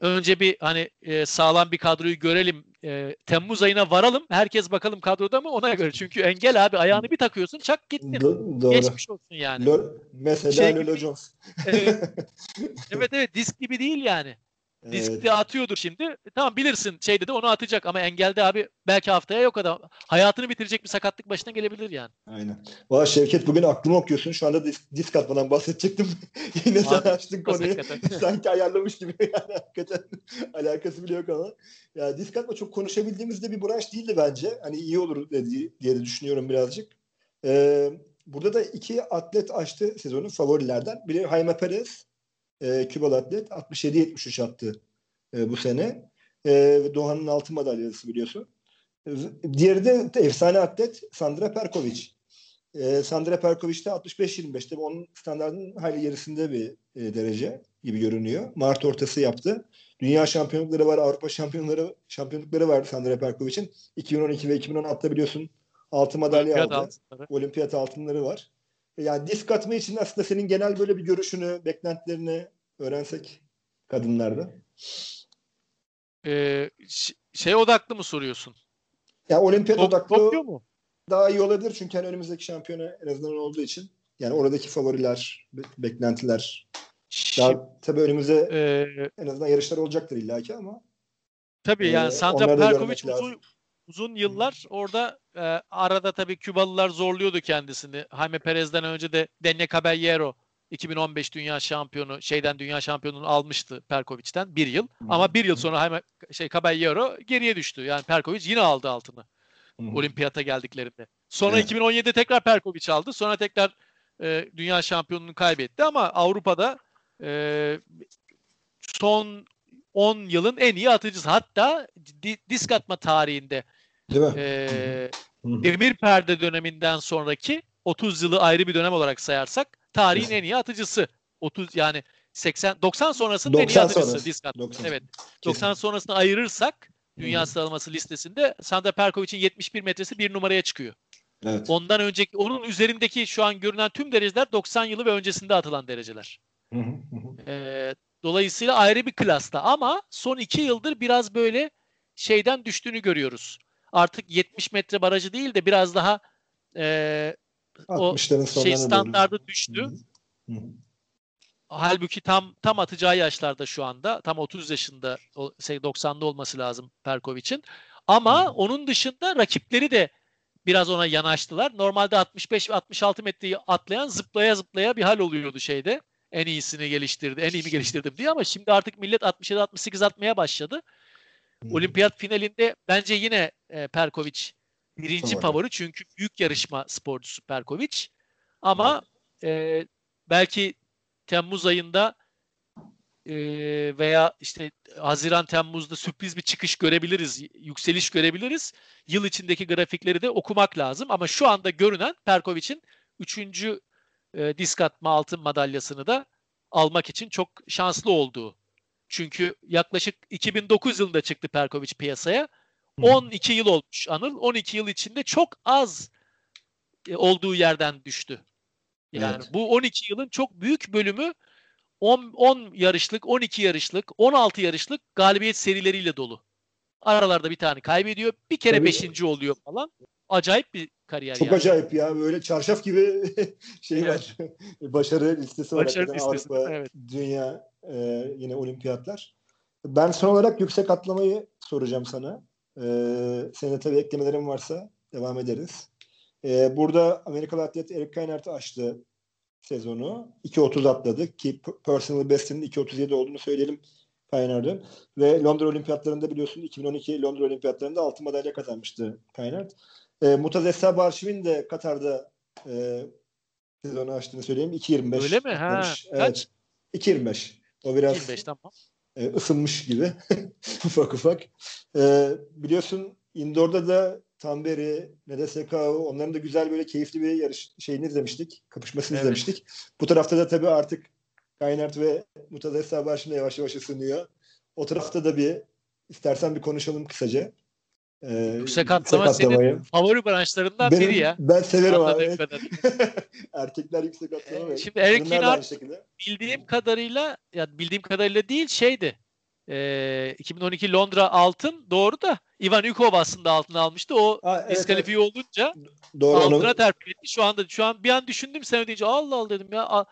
Önce bir hani e, sağlam bir kadroyu görelim. E, Temmuz ayına varalım. Herkes bakalım kadroda mı ona göre. Çünkü engel abi ayağını bir takıyorsun çak gittin. Do- doğru. Geçmiş olsun yani. Lo- mesela Şey Lolo Jones. evet. evet evet disk gibi değil yani. Diskte atıyordur şimdi. E, tamam bilirsin şey dedi onu atacak ama engelde abi belki haftaya yok adam. Hayatını bitirecek bir sakatlık başına gelebilir yani. Aynen. Valla Şevket bugün aklımı okuyorsun. Şu anda disk, disk atmadan bahsedecektim. Yine sen Abi, açtın konuyu. Sanki ayarlamış gibi yani hakikaten alakası bile yok ama. Ya disk atma çok konuşabildiğimiz de bir branş değildi bence. Hani iyi olur dedi, diye de düşünüyorum birazcık. Ee, burada da iki atlet açtı sezonun favorilerden. Biri Jaime Perez, e, Kübalı atlet. 67-73 attı e, bu sene. E, Doğan'ın altın madalyası biliyorsun. E, Diğeri de efsane atlet Sandra Perkovic. E, Sandra Perkovic de 65-25. Tabii onun standartının hayli gerisinde bir e, derece gibi görünüyor. Mart ortası yaptı. Dünya şampiyonlukları var, Avrupa şampiyonları şampiyonlukları vardı Sandra Perkovic'in. 2012 ve 2016'da biliyorsun altın madalya Olimpiyat aldı. altınları. Olimpiyat altınları var. E, Yani disk atma için aslında senin genel böyle bir görüşünü, beklentilerini öğrensek kadınlarda. Ee, şey odaklı mı soruyorsun? Ya olimpiyat Tok- odaklı Tokyo mu? daha iyi olabilir çünkü hani önümüzdeki şampiyona en azından olduğu için. Yani oradaki favoriler, be- beklentiler. Daha tabii önümüzde e, en azından yarışlar olacaktır illaki ama. tabii Ee, yani da Perkovic uzun, uzun yıllar orada e, arada tabii Kübalılar zorluyordu kendisini. Jaime Perez'den önce de Denne Caballero 2015 dünya şampiyonu şeyden dünya şampiyonunu almıştı Perkovic'ten bir yıl. Ama bir yıl sonra Jaime şey Caballero geriye düştü. Yani Perkovic yine aldı altını. Hı hı. Olimpiyata geldiklerinde. Sonra Evet. 2017'de tekrar Perkovic aldı. Sonra tekrar e, dünya şampiyonluğunu kaybetti ama Avrupa'da e, son 10 yılın en iyi atıcısı. Hatta di- disk atma tarihinde Değil mi? e, demir perde döneminden sonraki 30 yılı ayrı bir dönem olarak sayarsak tarihin en iyi atıcısı. 30 yani 80 90 sonrasının en iyi 90 atıcısı sonrası. disk atma. 90. Evet. Kesin. 90 sonrasını ayırırsak dünya hı. sıralaması listesinde Sandra Perkovic'in 71 metresi bir numaraya çıkıyor. Evet. Ondan önceki onun üzerindeki şu an görünen tüm dereceler 90 yılı ve öncesinde atılan dereceler. Hı hı, hı hı. Ee, dolayısıyla ayrı bir klasta ama son iki yıldır biraz böyle şeyden düştüğünü görüyoruz. Artık 70 metre barajı değil de biraz daha e, o 60'ların şey doğru. standardı düştü. Halbuki tam tam atacağı yaşlarda şu anda. Tam 30 yaşında o şey 90'da olması lazım Perkovic'in. Ama Hı. onun dışında rakipleri de biraz ona yanaştılar. Normalde 65 ve 66 metreyi atlayan zıplaya zıplaya bir hal oluyordu şeyde. En iyisini geliştirdi, en iyi mi geliştirdim diye ama şimdi artık millet 67 68 atmaya başladı. Olimpiyat finalinde bence yine e, Perkovic birinci Favori. favori çünkü büyük yarışma sporcusu Perkovic. Ama e, belki Temmuz ayında e, veya işte Haziran Temmuz'da sürpriz bir çıkış görebiliriz, yükseliş görebiliriz. Yıl içindeki grafikleri de okumak lazım ama şu anda görünen Perkovic'in 3. E, disk atma altın madalyasını da almak için çok şanslı olduğu. Çünkü yaklaşık 2009 yılında çıktı Perkovic piyasaya. Hı. 12 yıl olmuş Anıl. 12 yıl içinde çok az e, olduğu yerden düştü. Yani Evet. bu 12 yılın çok büyük bölümü 10, 10 yarışlık, 12 yarışlık, 16 yarışlık galibiyet serileriyle dolu. Aralarda bir tane kaybediyor. Bir kere Tabii. 5. oluyor falan. Acayip bir kariyer Çok yani. acayip ya. Böyle çarşaf gibi şey Evet. var. Başarı listesi var. Başarı listesi, Avrupa, evet. dünya, e, yine olimpiyatlar. Ben son olarak yüksek atlamayı soracağım sana. E, senin de tabii eklemelerin varsa devam ederiz. E, burada Amerikalı atlet Eric Keinert açtı sezonu. 2.30 atladı ki personal best'inin 2.37 olduğunu söyleyelim Keinert'ın. Ve Londra Olimpiyatlarında biliyorsun 2012 Londra Olimpiyatlarında altın madalya kazanmıştı Keinert. E, Mutaz Esra Barşim'in de Katar'da e, sezonu açtığını söyleyeyim. 2.25 Öyle mi? Ha. atlamış. Kaç? Evet. 2.25. O biraz 25 tamam. E, ısınmış gibi ufak ufak. E, biliyorsun indoor'da da Tamberi, Nedeseka onların da güzel böyle keyifli bir yarış şeyini izlemiştik. Kapışmasını Evet. izlemiştik. Bu tarafta da tabii artık Kaynart ve Mutaz Esra başında yavaş yavaş ısınıyor. O tarafta da bir istersen bir konuşalım kısaca. E, Yüksek atlama senin atlamayı. favori branşlarından Benim- biri ya. Ben severim abi. Evet. Erkekler yüksek atlama. Ee, ve şimdi Eric şekilde. bildiğim kadarıyla ya bildiğim kadarıyla değil şeydi. Ee, 2012 Londra altın doğru da Ivan Yukov aslında altın almıştı. O Aa, evet, diskalifiye olunca evet. Doğru onu altına terfi etti. Şu anda şu an bir an düşündüm sen deyince Allah Allah dedim ya. a-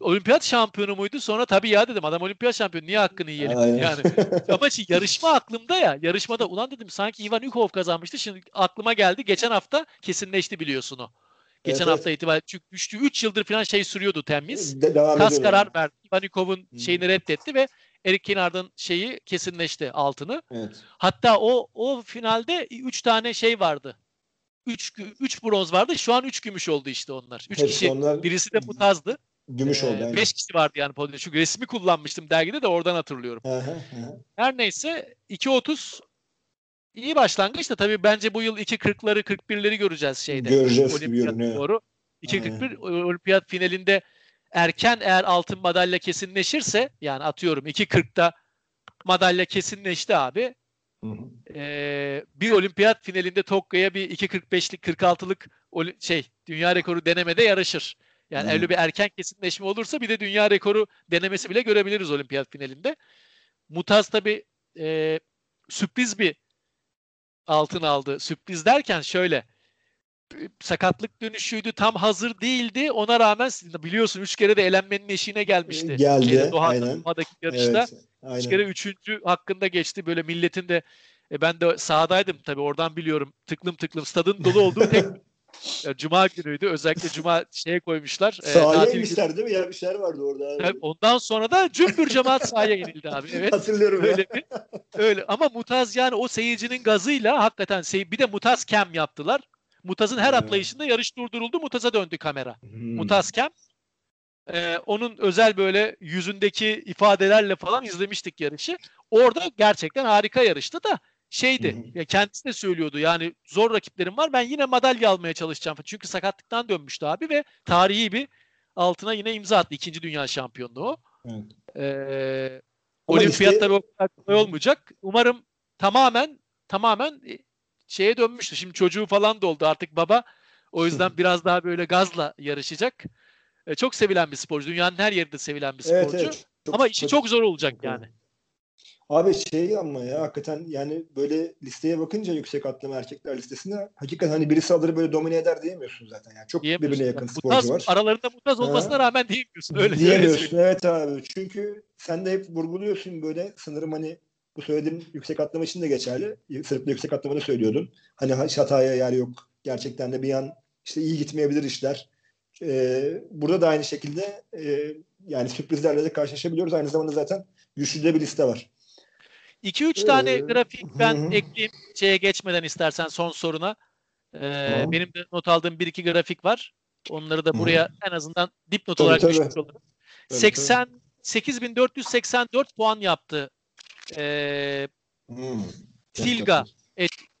olimpiyat şampiyonu muydu? Sonra tabii ya dedim adam olimpiyat şampiyonu niye hakkını yiyelim Aynen. yani. Ama şey, yarışma aklımda ya. Yarışmada ulan dedim sanki Ivan Yukov kazanmıştı. Şimdi aklıma geldi. Geçen hafta kesinleşti biliyorsun o. Geçen Evet, hafta itibariyle çünkü 3 3 yıldır falan şey sürüyordu temiz. De- devam Kas karar verdi. Ivan Yukov'un Hı. şeyini reddetti ve Eric Kennard'ın şeyi kesinleşti altını. Evet. Hatta o o finalde 3 tane şey vardı. 3 3 bronz vardı. Şu an 3 gümüş oldu işte onlar. 3 Hepsi kişi. onlar Birisi de Mutaz'dı. gümüş oldu. aynen. 5 kişi vardı yani podyumda. Çünkü resmi kullanmıştım dergide de oradan hatırlıyorum. Hı hı, hı. Her neyse 2.30 iyi başlangıç da tabii bence bu yıl 2.40'ları 41'leri göreceğiz şeyde. Göreceğiz gibi Olimpiyat görünüyor. doğru. 2.41 olimpiyat finalinde erken eğer altın madalya kesinleşirse yani atıyorum 2.40'da madalya kesinleşti abi. Hı hı. Ee, bir olimpiyat finalinde Tokyo'ya bir 2.45'lik 46'lık oli- şey dünya rekoru denemede yarışır. Yani öyle bir erken kesinleşme olursa bir de dünya rekoru denemesi bile görebiliriz olimpiyat finalinde. Mutaz tabi e, sürpriz bir altın aldı. Sürpriz derken şöyle e, sakatlık dönüşüydü tam hazır değildi. Ona rağmen biliyorsun 3 kere de elenmenin eşiğine gelmişti. Geldi, Şeyde, Doha'da. Doha'daki yarışta. Evet. Üç Aynen. kere üçüncü hakkında geçti. Böyle milletin de e, ben de sahadaydım tabii oradan biliyorum. Tıklım tıklım stadın dolu olduğu tek e, Cuma günüydü. Özellikle Cuma şeye koymuşlar. e, Sahaya günü. inmişler değil mi? Ya bir şeyler vardı orada. abi. Tabii Ondan sonra da cümbür cemaat sahaya inildi abi. Evet. Hatırlıyorum ya. Öyle bir, öyle ama Mutaz yani o seyircinin gazıyla hakikaten sey bir de Mutaz cam yaptılar. Mutaz'ın her Evet. atlayışında yarış durduruldu. Mutaz'a döndü kamera. Hmm. Mutaz cam. Ee, onun özel böyle yüzündeki ifadelerle falan izlemiştik yarışı. Orada gerçekten harika yarıştı da şeydi. Ya kendisi de söylüyordu. Yani zor rakiplerim var. Ben yine madalya almaya çalışacağım. Çünkü sakatlıktan dönmüştü abi ve tarihi bir altına yine imza attı. İkinci dünya şampiyonluğu. o. Evet. Ee, Ama olimpiyat işte- tabii o kadar kolay olmayacak. Umarım tamamen tamamen e, şeye dönmüştü. Şimdi çocuğu falan da oldu artık baba. O yüzden biraz daha böyle gazla yarışacak. E, çok sevilen bir sporcu. Dünyanın her yerinde sevilen bir Evet, sporcu. evet. Çok- Ama işi çok- zor olacak yani. Abi şey ama ya hakikaten yani böyle listeye bakınca yüksek atlama erkekler listesine hakikaten hani birisi alır böyle domine eder diyemiyorsun zaten. Yani çok birbirine yakın sporcu Mutaz, var. aralarında mutaz olmasına Ha. rağmen diyemiyorsun. Öyle, öyle Diyemiyorsun. söyleyeyim. Evet abi. Çünkü sen de hep vurguluyorsun böyle sanırım hani bu söylediğim yüksek atlama için de geçerli. Sırf yüksek atlamada söylüyordun. Hani hataya yer yok. Gerçekten de bir an işte iyi gitmeyebilir işler. Ee, burada da aynı şekilde e, yani sürprizlerle de karşılaşabiliyoruz. Aynı zamanda zaten güçlü de bir liste var. 2-3 tane Ee, grafik ben ekleyeyim şeye geçmeden istersen son soruna. Ee, Tamam. benim de not aldığım 1-2 grafik var. Onları da buraya en azından dipnot olarak tabii. düşmüş olurum. Tabii, 80 8484 puan yaptı. Ee, Hmm. Tilga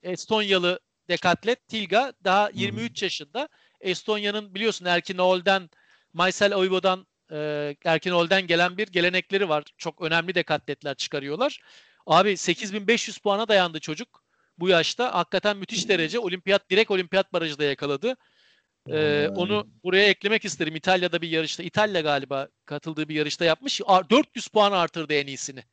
Estonyalı dekatlet Tilga daha hı. 23 yaşında. Estonya'nın biliyorsun Erkin Oğul'den Maysel Oyvo'dan e, Erkin Oğul'den gelen bir gelenekleri var. Çok önemli dekatletler çıkarıyorlar. Abi 8500 puana dayandı çocuk bu yaşta. Hakikaten müthiş derece. Olimpiyat direkt olimpiyat barajı da yakaladı. Ee, onu buraya eklemek isterim. İtalya'da bir yarışta, İtalya galiba katıldığı bir yarışta yapmış. A- 400 puan artırdı en iyisini.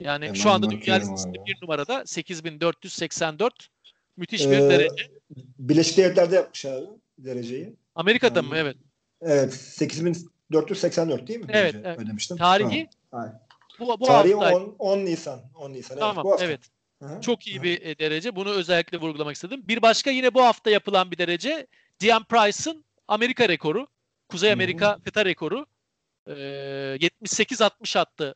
Yani Hemen şu anda dünya listesinde bir numarada 8484. Müthiş Ee, bir derece. Birleşik Devletler'de yapmış abi dereceyi. Amerika'da yani- mı? Evet. Evet. 8484 değil mi? Evet, evet. Ödemiştim. Tarihi Tamam. Bu, bu Tarihi hafta. 10, 10 Nisan. 10 Nisan. evet, Tamam bu hafta. evet. Aha, Çok iyi aha. bir e, derece. Bunu özellikle vurgulamak istedim. Bir başka yine bu hafta yapılan bir derece. Diane Price'ın Amerika rekoru. Kuzey. Amerika kıta rekoru. Ee, 78-60 attı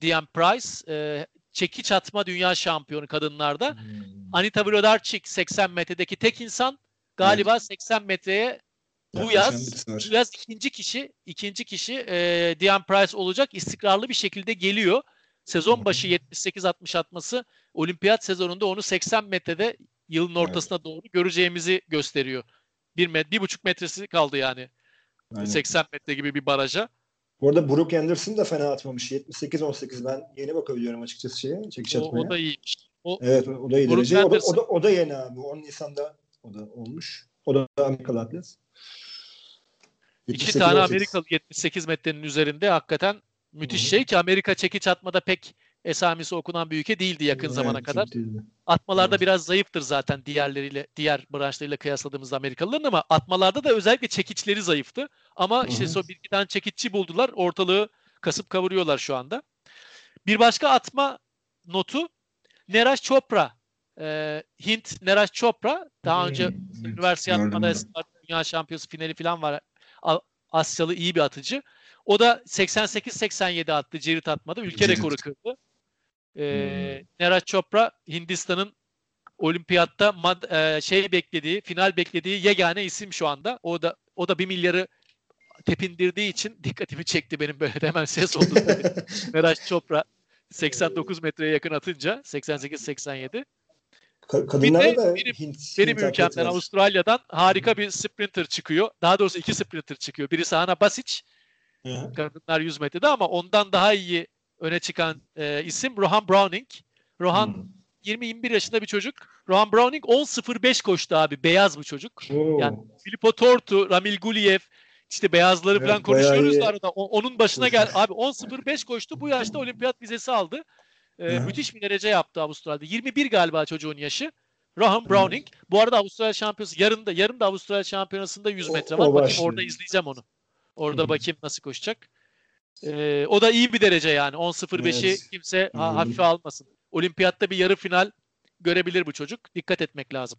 Diane Price. Ee, çekiç atma dünya şampiyonu kadınlarda. Hmm. Anita Wlodarczyk 80 metredeki tek insan. Galiba 80 metreye bu yaz bu yaz ikinci kişi ikinci kişi e, Diane Price olacak. İstikrarlı bir şekilde geliyor. Sezon başı 78-60 atması olimpiyat sezonunda onu 80 metrede yılın ortasına doğru göreceğimizi gösteriyor. Bir, met, bir buçuk metresi kaldı yani. Aynen. 80 metre gibi bir baraja. Bu arada Brooke Anderson da fena atmamış. 78-18 ben yeni bakabiliyorum açıkçası şeye. Çekiş O, atmaya. o da iyiymiş. O, Evet o da iyi Brooke derece. O da, o, da, o da yeni abi. 10 Nisan'da o da olmuş. O da Amerikalı atlet. İki 78-18. tane Amerikalı 78 metrenin üzerinde hakikaten müthiş şey ki Amerika çekiç atmada pek esamesi okunan bir ülke değildi yakın Evet, zamana kadar. değildi. Atmalarda Evet. biraz zayıftır zaten diğerleriyle diğer branşlarıyla kıyasladığımızda Amerikalıların ama atmalarda da özellikle çekiçleri zayıftı. Ama işte Hı hı. son bir iki tane çekiççi buldular. Ortalığı kasıp kavuruyorlar şu anda. Bir başka atma notu Neraj Chopra. Ee, Hint Neraj Chopra daha önce Hmm. üniversite atmada dünya şampiyonası finali falan var. Asyalı iyi bir atıcı. O da 88-87 attı cirit atmada. Ülke Cirit. rekoru kırdı. Ee, Neraj Chopra Hindistan'ın olimpiyatta mad- e, şey beklediği, final beklediği yegane isim şu anda. O da o da bir milyarı tepindirdiği için dikkatimi çekti benim böyle de hemen ses oldu. Neraj Chopra 89 metreye yakın atınca 88-87. Ka- Kadınlarda Bir de da benim- Hint, Benim Hint ülkemden var. Avustralya'dan harika bir sprinter çıkıyor. Daha doğrusu iki sprinter çıkıyor. Birisi Hana Basic Hı hı. kadınlar 100 metrede ama ondan daha iyi öne çıkan e, isim Rohan Browning. Rohan Hı. 20-21 yaşında bir çocuk. Rohan Browning 10.05 koştu abi. Beyaz bu çocuk. Oo. Yani Filippo Tortu, Ramil Guliev işte beyazları Evet, falan konuşuyoruz da arada. Onun başına gel. Abi 10.05 koştu. Bu yaşta olimpiyat vizesi aldı. Hı. müthiş bir derece yaptı Avustralya'da. 21 galiba çocuğun yaşı. Rohan Browning. Bu arada Avustralya şampiyonası yarın da yarın da Avustralya şampiyonasında 100 O- metre o var. Bakayım başlıyor. orada izleyeceğim onu. Orada Hı bakayım nasıl koşacak. Ee, o da iyi bir derece yani. 10.05'i Evet. kimse ha- hafife almasın. Olimpiyatta bir yarı final görebilir bu çocuk. Dikkat etmek lazım.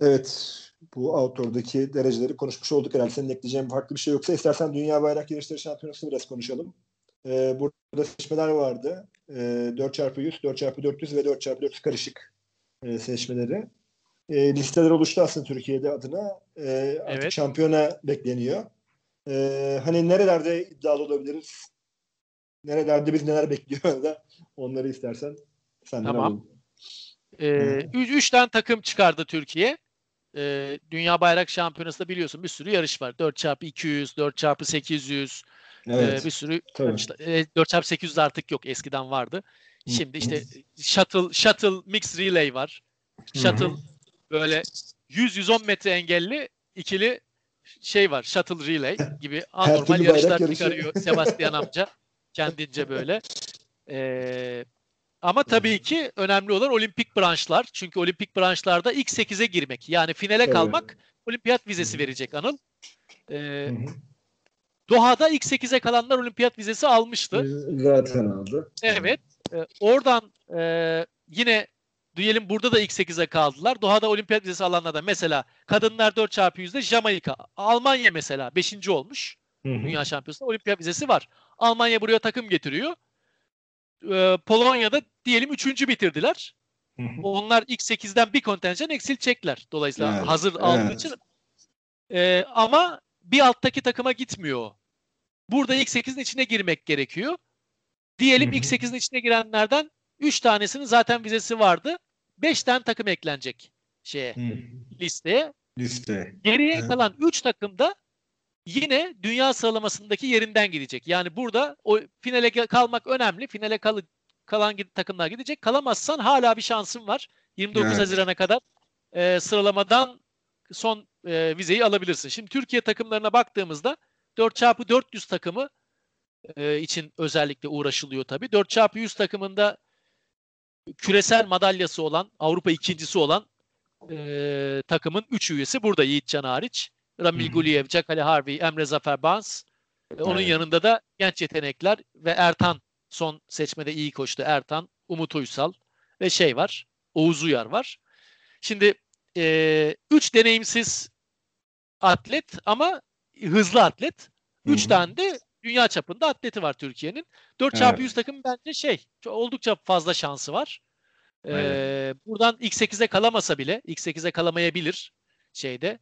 Evet. Bu outdoor'daki dereceleri konuşmuş olduk herhalde. Senin ekleyeceğin farklı bir şey yoksa istersen Dünya Bayrak Yarışları Şampiyonası'nı biraz konuşalım. Ee, burada seçmeler vardı. Ee, 4x100, 4x400 ve 4x400 karışık e, seçmeleri. E, listeler oluştu aslında Türkiye'de adına. E, artık Evet. şampiyona bekleniyor. E, hani nerelerde iddialı olabiliriz? Nerelerde biz neler bekliyor da onları istersen senden Tamam. alalım. Ee, Hı. üç, üç tane takım çıkardı Türkiye. Ee, Dünya Bayrak Şampiyonası'nda biliyorsun bir sürü yarış var. 4x200, 4x800 Evet. ee, bir sürü tabii. yarışlar. Ee, 4x800 de artık yok. Eskiden vardı. Şimdi işte shuttle, shuttle mix relay var. Shuttle böyle 100-110 metre engelli ikili şey var. Shuttle relay gibi anormal yarışlar çıkarıyor Sebastian amca. Kendince böyle. Ee, ama tabii ki önemli olan olimpik branşlar. Çünkü olimpik branşlarda ilk 8'e girmek. Yani finale Evet. kalmak olimpiyat vizesi verecek Anıl. Ee. Doha'da ilk 8'e kalanlar olimpiyat vizesi almıştı. Zaten aldı. Evet. Ee, oradan e, yine diyelim burada da ilk 8'e kaldılar. Doha'da olimpiyat vizesi alanlar da mesela kadınlar 4x100'de Jamaika. Almanya mesela 5. olmuş. Hı hı. Dünya şampiyonasında olimpiyat vizesi var. Almanya buraya takım getiriyor. Ee, Polonya'da diyelim 3. bitirdiler. Hı hı. Onlar ilk 8'den bir kontenjan eksilecekler. Dolayısıyla Evet, hazır aldığı evet. için. Ee, ama bir alttaki takıma gitmiyor. Burada ilk 8'in içine girmek gerekiyor. Diyelim Hı hı. ilk 8'in içine girenlerden 3 tanesinin zaten vizesi vardı. 5 tane takım eklenecek şeye Hı. listeye. Liste. Geriye Evet. kalan 3 takım da yine dünya sıralamasındaki yerinden gidecek. Yani burada o finale kalmak önemli. Finale kal kalan takımlar gidecek. Kalamazsan hala bir şansın var. 29 Evet. Haziran'a kadar e, sıralamadan son e, vizeyi alabilirsin. Şimdi Türkiye takımlarına baktığımızda 4x400 takımı e, için özellikle uğraşılıyor tabii. 4x100 takımında küresel madalyası olan, Avrupa ikincisi olan e, takımın 3 üyesi burada Yiğitcan hariç. Ramil. Guliev, Jack Ali Harvey, Emre Zafer Bans. E, onun Evet. yanında da genç yetenekler ve Ertan son seçmede iyi koştu. Ertan, Umut Uysal ve şey var. Oğuz Uyar var. Şimdi e, üç deneyimsiz atlet ama hızlı atlet. Üç Hı hı. tane de dünya çapında atleti var Türkiye'nin. 4x100 takım bence şey oldukça fazla şansı var. Ee, buradan ilk 8'e kalamasa bile ilk 8'e kalamayabilir şeyde.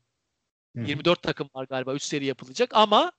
Hı hı. 24 takım var galiba 3 seri yapılacak ama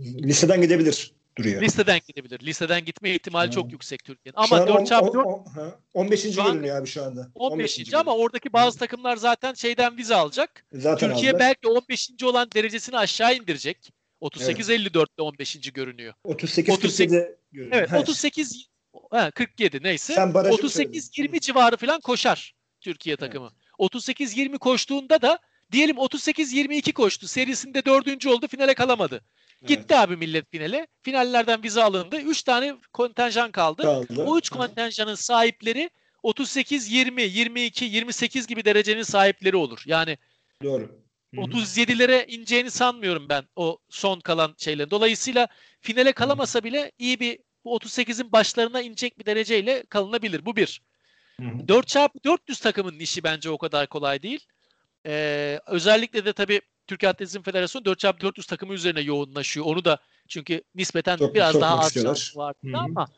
Listeden gidebilir duruyor. listeden gidebilir. Listeden gitme ihtimali Hı. çok yüksek Türkiye'nin. Ama an on- 4x4 on- on- ha, 15. Şu an görünüyor abi şu anda. 15. ama oradaki bazı takımlar zaten şeyden vize alacak. Zaten Türkiye aldılar. belki 15. olan derecesini aşağı indirecek. 38-54'te 15. görünüyor. 38 38 47 görünüyor. Evet Ha, 38 ha, 47 neyse. Sen barajı mı 38-20 civarı falan koşar Türkiye takımı. 38-20 koştuğunda da diyelim 38-22 koştu. Serisinde dördüncü oldu finale kalamadı. Gitti abi millet finale. Finallerden vize alındı. 3 tane kontenjan kaldı. Kaldı. O 3 kontenjanın sahipleri 38, 20, 22, 28 gibi derecenin sahipleri olur. Yani Doğru. Hı hı. 37'lere ineceğini sanmıyorum ben o son kalan şeylerin. Dolayısıyla finale kalamasa bile iyi bir bu 38'in başlarına inecek bir dereceyle kalınabilir. Bu bir. Hı hı. 4x400 takımın işi bence o kadar kolay değil. Ee, özellikle de tabii Türkiye Atletizm Federasyonu 4x400 takımı üzerine yoğunlaşıyor. Onu da çünkü nispeten Çok- biraz çok daha az hı. ama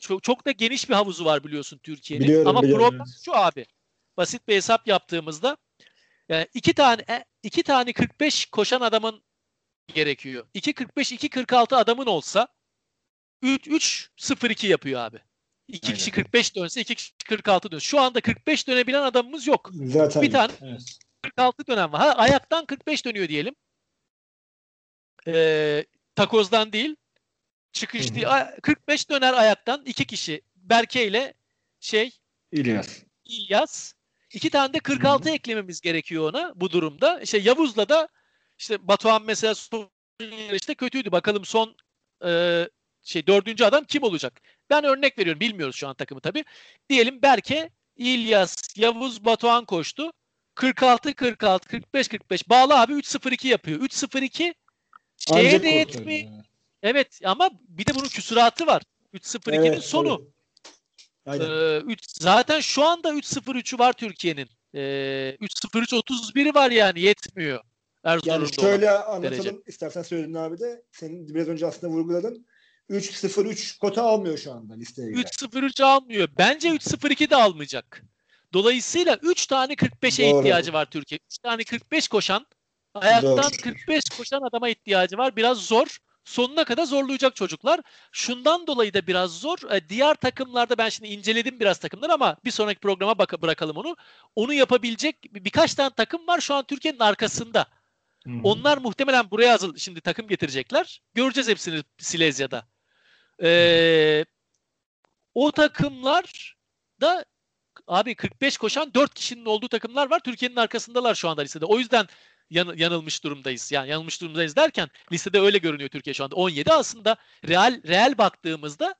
çok, çok da geniş bir havuzu var biliyorsun Türkiye'nin. Biliyorum, ama biliyorum, problem şu abi. Basit bir hesap yaptığımızda yani iki tane e, iki tane 45 koşan adamın gerekiyor. 2 45 2 46 adamın olsa 3 3 0 2 yapıyor abi. 2 Aynen. kişi 45 dönse 2 kişi 46 dönse. Şu anda 45 dönebilen adamımız yok. Zaten Bir tane Evet. 46 dönem var. Ha, ayaktan 45 dönüyor diyelim. Ee, takozdan değil. Çıkış değil. A- 45 döner ayaktan iki kişi. Berke ile şey İlyas. İlyas. İki tane de 46 eklememiz gerekiyor ona bu durumda. İşte Yavuz'la da işte Batuhan mesela son yarışta kötüydü. Bakalım son e, şey dördüncü adam kim olacak? Ben örnek veriyorum. Bilmiyoruz şu an takımı tabii. Diyelim Berke, İlyas, Yavuz, Batuhan koştu. 46 46 45 45. Bağlı abi 3-0-2 yapıyor. 3-0-2 şeye de yetmiyor. Evet ama bir de bunun küsuratı var. 3-0-2'nin Evet, sonu. Aynen. Ee, üç, zaten şu anda 3-0-3'ü var Türkiye'nin. Ee, 3-0-3-31'i var yani yetmiyor. Erzurum'da Yani şöyle anlatalım derece. istersen söyledin abi de senin biraz önce aslında vurguladın. 3-0-3 kota almıyor şu anda listeye göre. 3-0-3 almıyor. Bence 3-0-2 de almayacak. Dolayısıyla 3 tane 45'e Doğru. ihtiyacı var Türkiye. 3 tane 45 koşan, ayaktan Doğru. 45 koşan adama ihtiyacı var. Biraz zor. Sonuna kadar zorlayacak çocuklar. Şundan dolayı da biraz zor. E, Diğer takımlarda ben şimdi inceledim biraz takımlar ama bir sonraki programa bak bırakalım onu. Onu yapabilecek bir- birkaç tane takım var şu an Türkiye'nin arkasında. Onlar muhtemelen buraya hazır şimdi takım getirecekler. Göreceğiz hepsini Silezya'da. Ee, o takımlar da abi 45 koşan 4 kişinin olduğu takımlar var. Türkiye'nin arkasındalar şu anda listede. O yüzden yan- yanılmış durumdayız. Yani yanılmış durumdayız derken listede öyle görünüyor Türkiye şu anda. 17 aslında real real baktığımızda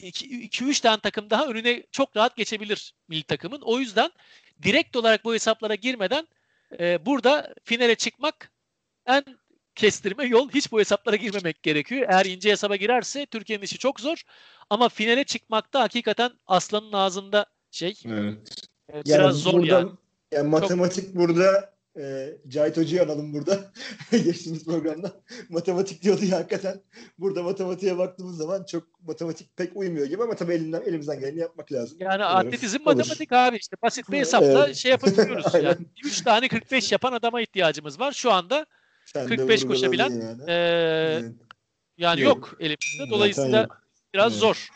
2-3 tane takım daha önüne çok rahat geçebilir milli takımın. O yüzden direkt olarak bu hesaplara girmeden e, burada finale çıkmak en kestirme yol. Hiç bu hesaplara girmemek gerekiyor. Eğer ince hesaba girerse Türkiye'nin işi çok zor. Ama finale çıkmakta hakikaten aslanın ağzında şey Evet. e, Yani biraz zor burada, yani. yani matematik burada e, Cahit Hoca'yı analım burada. Geçtiğimiz programda. Matematik diyordu ya hakikaten. Burada matematiğe baktığımız zaman çok matematik pek uymuyor gibi ama tabii elinden, elimizden geleni yapmak lazım. Yani Umarım atletizm olur. matematik abi işte basit bir hesapla Evet. şey yapabiliyoruz. Yani 3 tane 45 yapan adama ihtiyacımız var. Şu anda Sen de 45 vurguladın koşabilen, yani. e, Evet. yani Yok. yok elimizde. Zaten Dolayısıyla yok. biraz Evet. zor.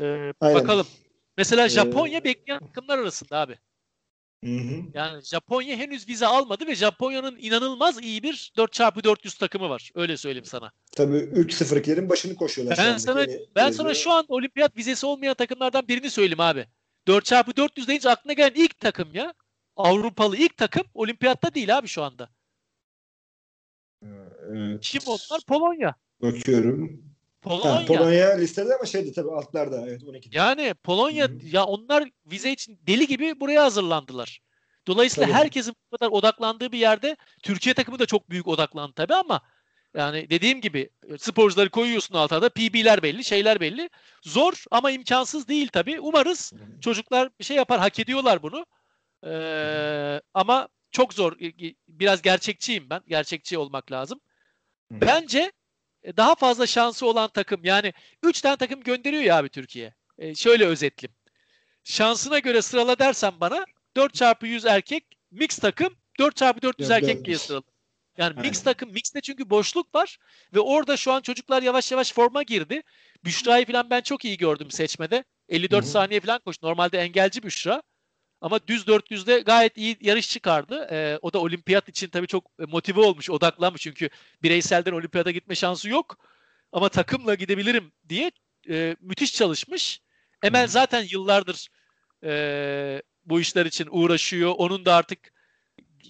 E, Aynen. bakalım. Mesela Ee, Japonya bekleyen takımlar arasında abi. Hı hı. Yani Japonya henüz vize almadı ve Japonya'nın inanılmaz iyi bir 4x400 takımı var. Öyle söyleyeyim sana. Tabii 3-0'lıklerin başını koşuyorlar. şu Ben sana yeni ben sana şu an olimpiyat vizesi olmayan takımlardan birini söyleyeyim abi. 4x400 deyince aklına gelen ilk takım ya. Avrupalı ilk takım olimpiyatta değil abi şu anda. Evet. Kim onlar? Polonya. Bakıyorum. Polonya. Ha, Polonya listede ama şeydi tabii altlarda. Evet 12. Yani Polonya Hı hı. ya onlar vize için deli gibi buraya hazırlandılar. Dolayısıyla Tabii. herkesin bu kadar odaklandığı bir yerde Türkiye takımı da çok büyük odaklandı tabii ama yani dediğim gibi e, sporcuları koyuyorsun altına da PB'ler belli, şeyler belli. Zor ama imkansız değil tabii. Umarız çocuklar bir şey yapar, hak ediyorlar bunu. Ee, ama çok zor. Biraz gerçekçiyim ben. Gerçekçi olmak lazım. Bence daha fazla şansı olan takım yani 3 tane takım gönderiyor ya abi Türkiye. E, şöyle özetleyeyim. Şansına göre sırala dersen bana 4x100 erkek mix takım 4x400 Ya, erkek dört. diye sırala. Yani mix takım mixte çünkü boşluk var ve orada şu an çocuklar yavaş yavaş forma girdi. Büşra'yı falan ben çok iyi gördüm seçmede. 54 Hı hı. saniye falan koştu. Normalde engelci Büşra. Ama düz 400'de gayet iyi yarış çıkardı. Ee, o da olimpiyat için tabii çok e, motive olmuş, odaklanmış. Çünkü bireyselden olimpiyata gitme şansı yok. Ama takımla gidebilirim diye e, müthiş çalışmış. Emel zaten yıllardır e, bu işler için uğraşıyor. Onun da artık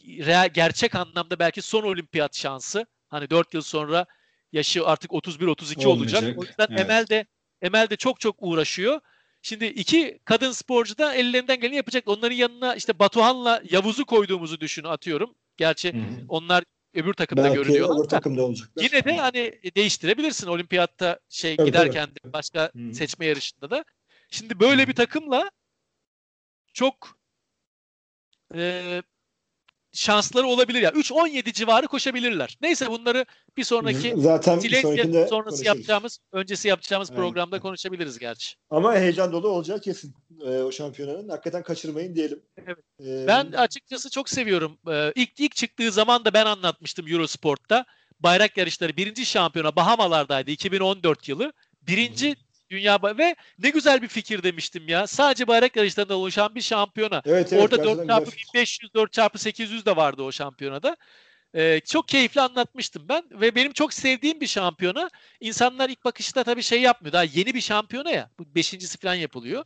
real, gerçek anlamda belki son olimpiyat şansı. Hani 4 yıl sonra yaşı artık 31-32 olacak. O yüzden evet. Emel de Emel de çok çok uğraşıyor. Şimdi iki kadın sporcu da ellerinden geleni yapacak. Onların yanına işte Batuhan'la Yavuz'u koyduğumuzu düşün atıyorum. Gerçi Hı hı. onlar öbür takımda Belki görünüyorlar. öbür da. takımda olacaklar. Yine de hani değiştirebilirsin olimpiyatta şey Tabii, giderken de başka Hı. seçme yarışında da. Şimdi böyle bir takımla çok e, şansları olabilir ya. 3-17 civarı koşabilirler. Neyse bunları bir sonraki Zaten bir sonrakinde sonrası konuşuruz. yapacağımız, öncesi yapacağımız Aynen. programda konuşabiliriz gerçi. Ama heyecan dolu olacağı kesin e, o şampiyonanın. Hakikaten kaçırmayın diyelim. Evet. E, Ben açıkçası çok seviyorum. Ee, ilk ilk çıktığı zaman da ben anlatmıştım Eurosport'ta. Bayrak yarışları birinci şampiyona Bahamalardaydı 2014 yılı. Birinci dünya ve ne güzel bir fikir demiştim ya. Sadece bayrak yarışlarından oluşan bir şampiyona. evet, evet, Orada gerçekten 4 çarpı güzel fikir. 1500, 4 çarpı 800 de vardı o şampiyonada. Ee, çok keyifli anlatmıştım ben ve benim çok sevdiğim bir şampiyona. İnsanlar ilk bakışta tabii şey yapmıyor. Daha yeni bir şampiyona ya. Bu beşincisi falan yapılıyor.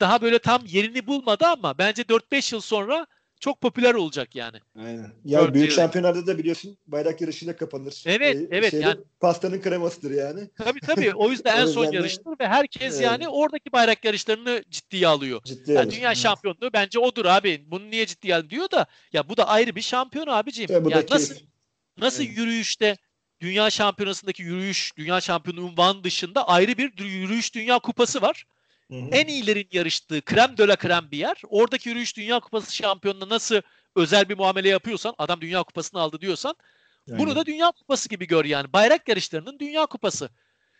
Daha böyle tam yerini bulmadı ama bence 4-5 yıl sonra çok popüler olacak yani. Aynen. Ya Dört büyük yıl. şampiyonlarda da biliyorsun bayrak yarışıyla kapanır. Evet, evet, şeyde, yani- Pastanın kremasıdır yani. Tabii tabii. O yüzden en son yarıştır ve herkes Evet. yani oradaki bayrak yarışlarını ciddiye alıyor. Ciddi Ya alır. dünya Evet. şampiyonluğu bence odur abi. Bunu niye ciddiye al diyor da ya bu da ayrı bir şampiyon abiciğim. Ya bu ya nasıl keyif. nasıl Evet. yürüyüşte dünya şampiyonasındaki yürüyüş, dünya şampiyonu unvan dışında ayrı bir yürüyüş dünya kupası var. Hı hı. En iyilerin yarıştığı krem de la krem bir yer. Oradaki yürüyüş dünya kupası şampiyonuna nasıl özel bir muamele yapıyorsan, adam dünya kupasını aldı diyorsan bunu Aynen. da Dünya Kupası gibi gör yani. Bayrak yarışlarının Dünya Kupası.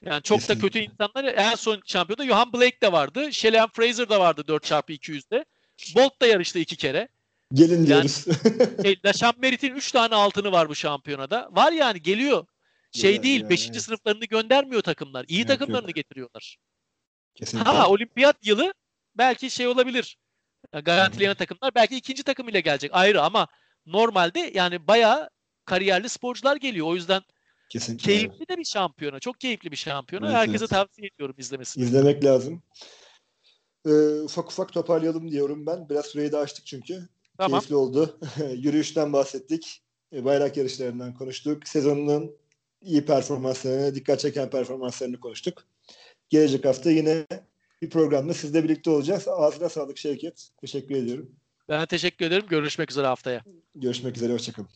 Yani çok da Kesinlikle. kötü insanlar. En son şampiyonda Johan Blake de vardı. Shelley Fraser da vardı 4x200'de. Bolt da yarıştı iki kere. Gelin diyoruz. E, Laşan Merit'in 3 tane altını var bu şampiyonada. Var yani geliyor. Şey Güzel değil, yani, 5. evet. sınıflarını göndermiyor takımlar. İyi Yok, takımlarını yok. getiriyorlar. Kesinlikle. Ha olimpiyat yılı belki şey olabilir. Garantileyen takımlar belki ikinci takım ile gelecek ayrı ama normalde yani bayağı kariyerli sporcular geliyor. O yüzden Kesinlikle. keyifli de bir şampiyona. Çok keyifli bir şampiyona. Evet, Herkese evet. tavsiye ediyorum izlemesini. İzlemek lazım. Ee, ufak ufak toparlayalım diyorum ben. Biraz süreyi de açtık çünkü. Tamam. Keyifli oldu. Yürüyüşten bahsettik. E, Bayrak yarışlarından konuştuk. Sezonun iyi performanslarını, dikkat çeken performanslarını konuştuk. Gelecek hafta yine bir programda sizle birlikte olacağız. Ağzına sağlık Şevket. Teşekkür ediyorum. Ben teşekkür ederim. Görüşmek üzere haftaya. Görüşmek üzere. Hoşçakalın.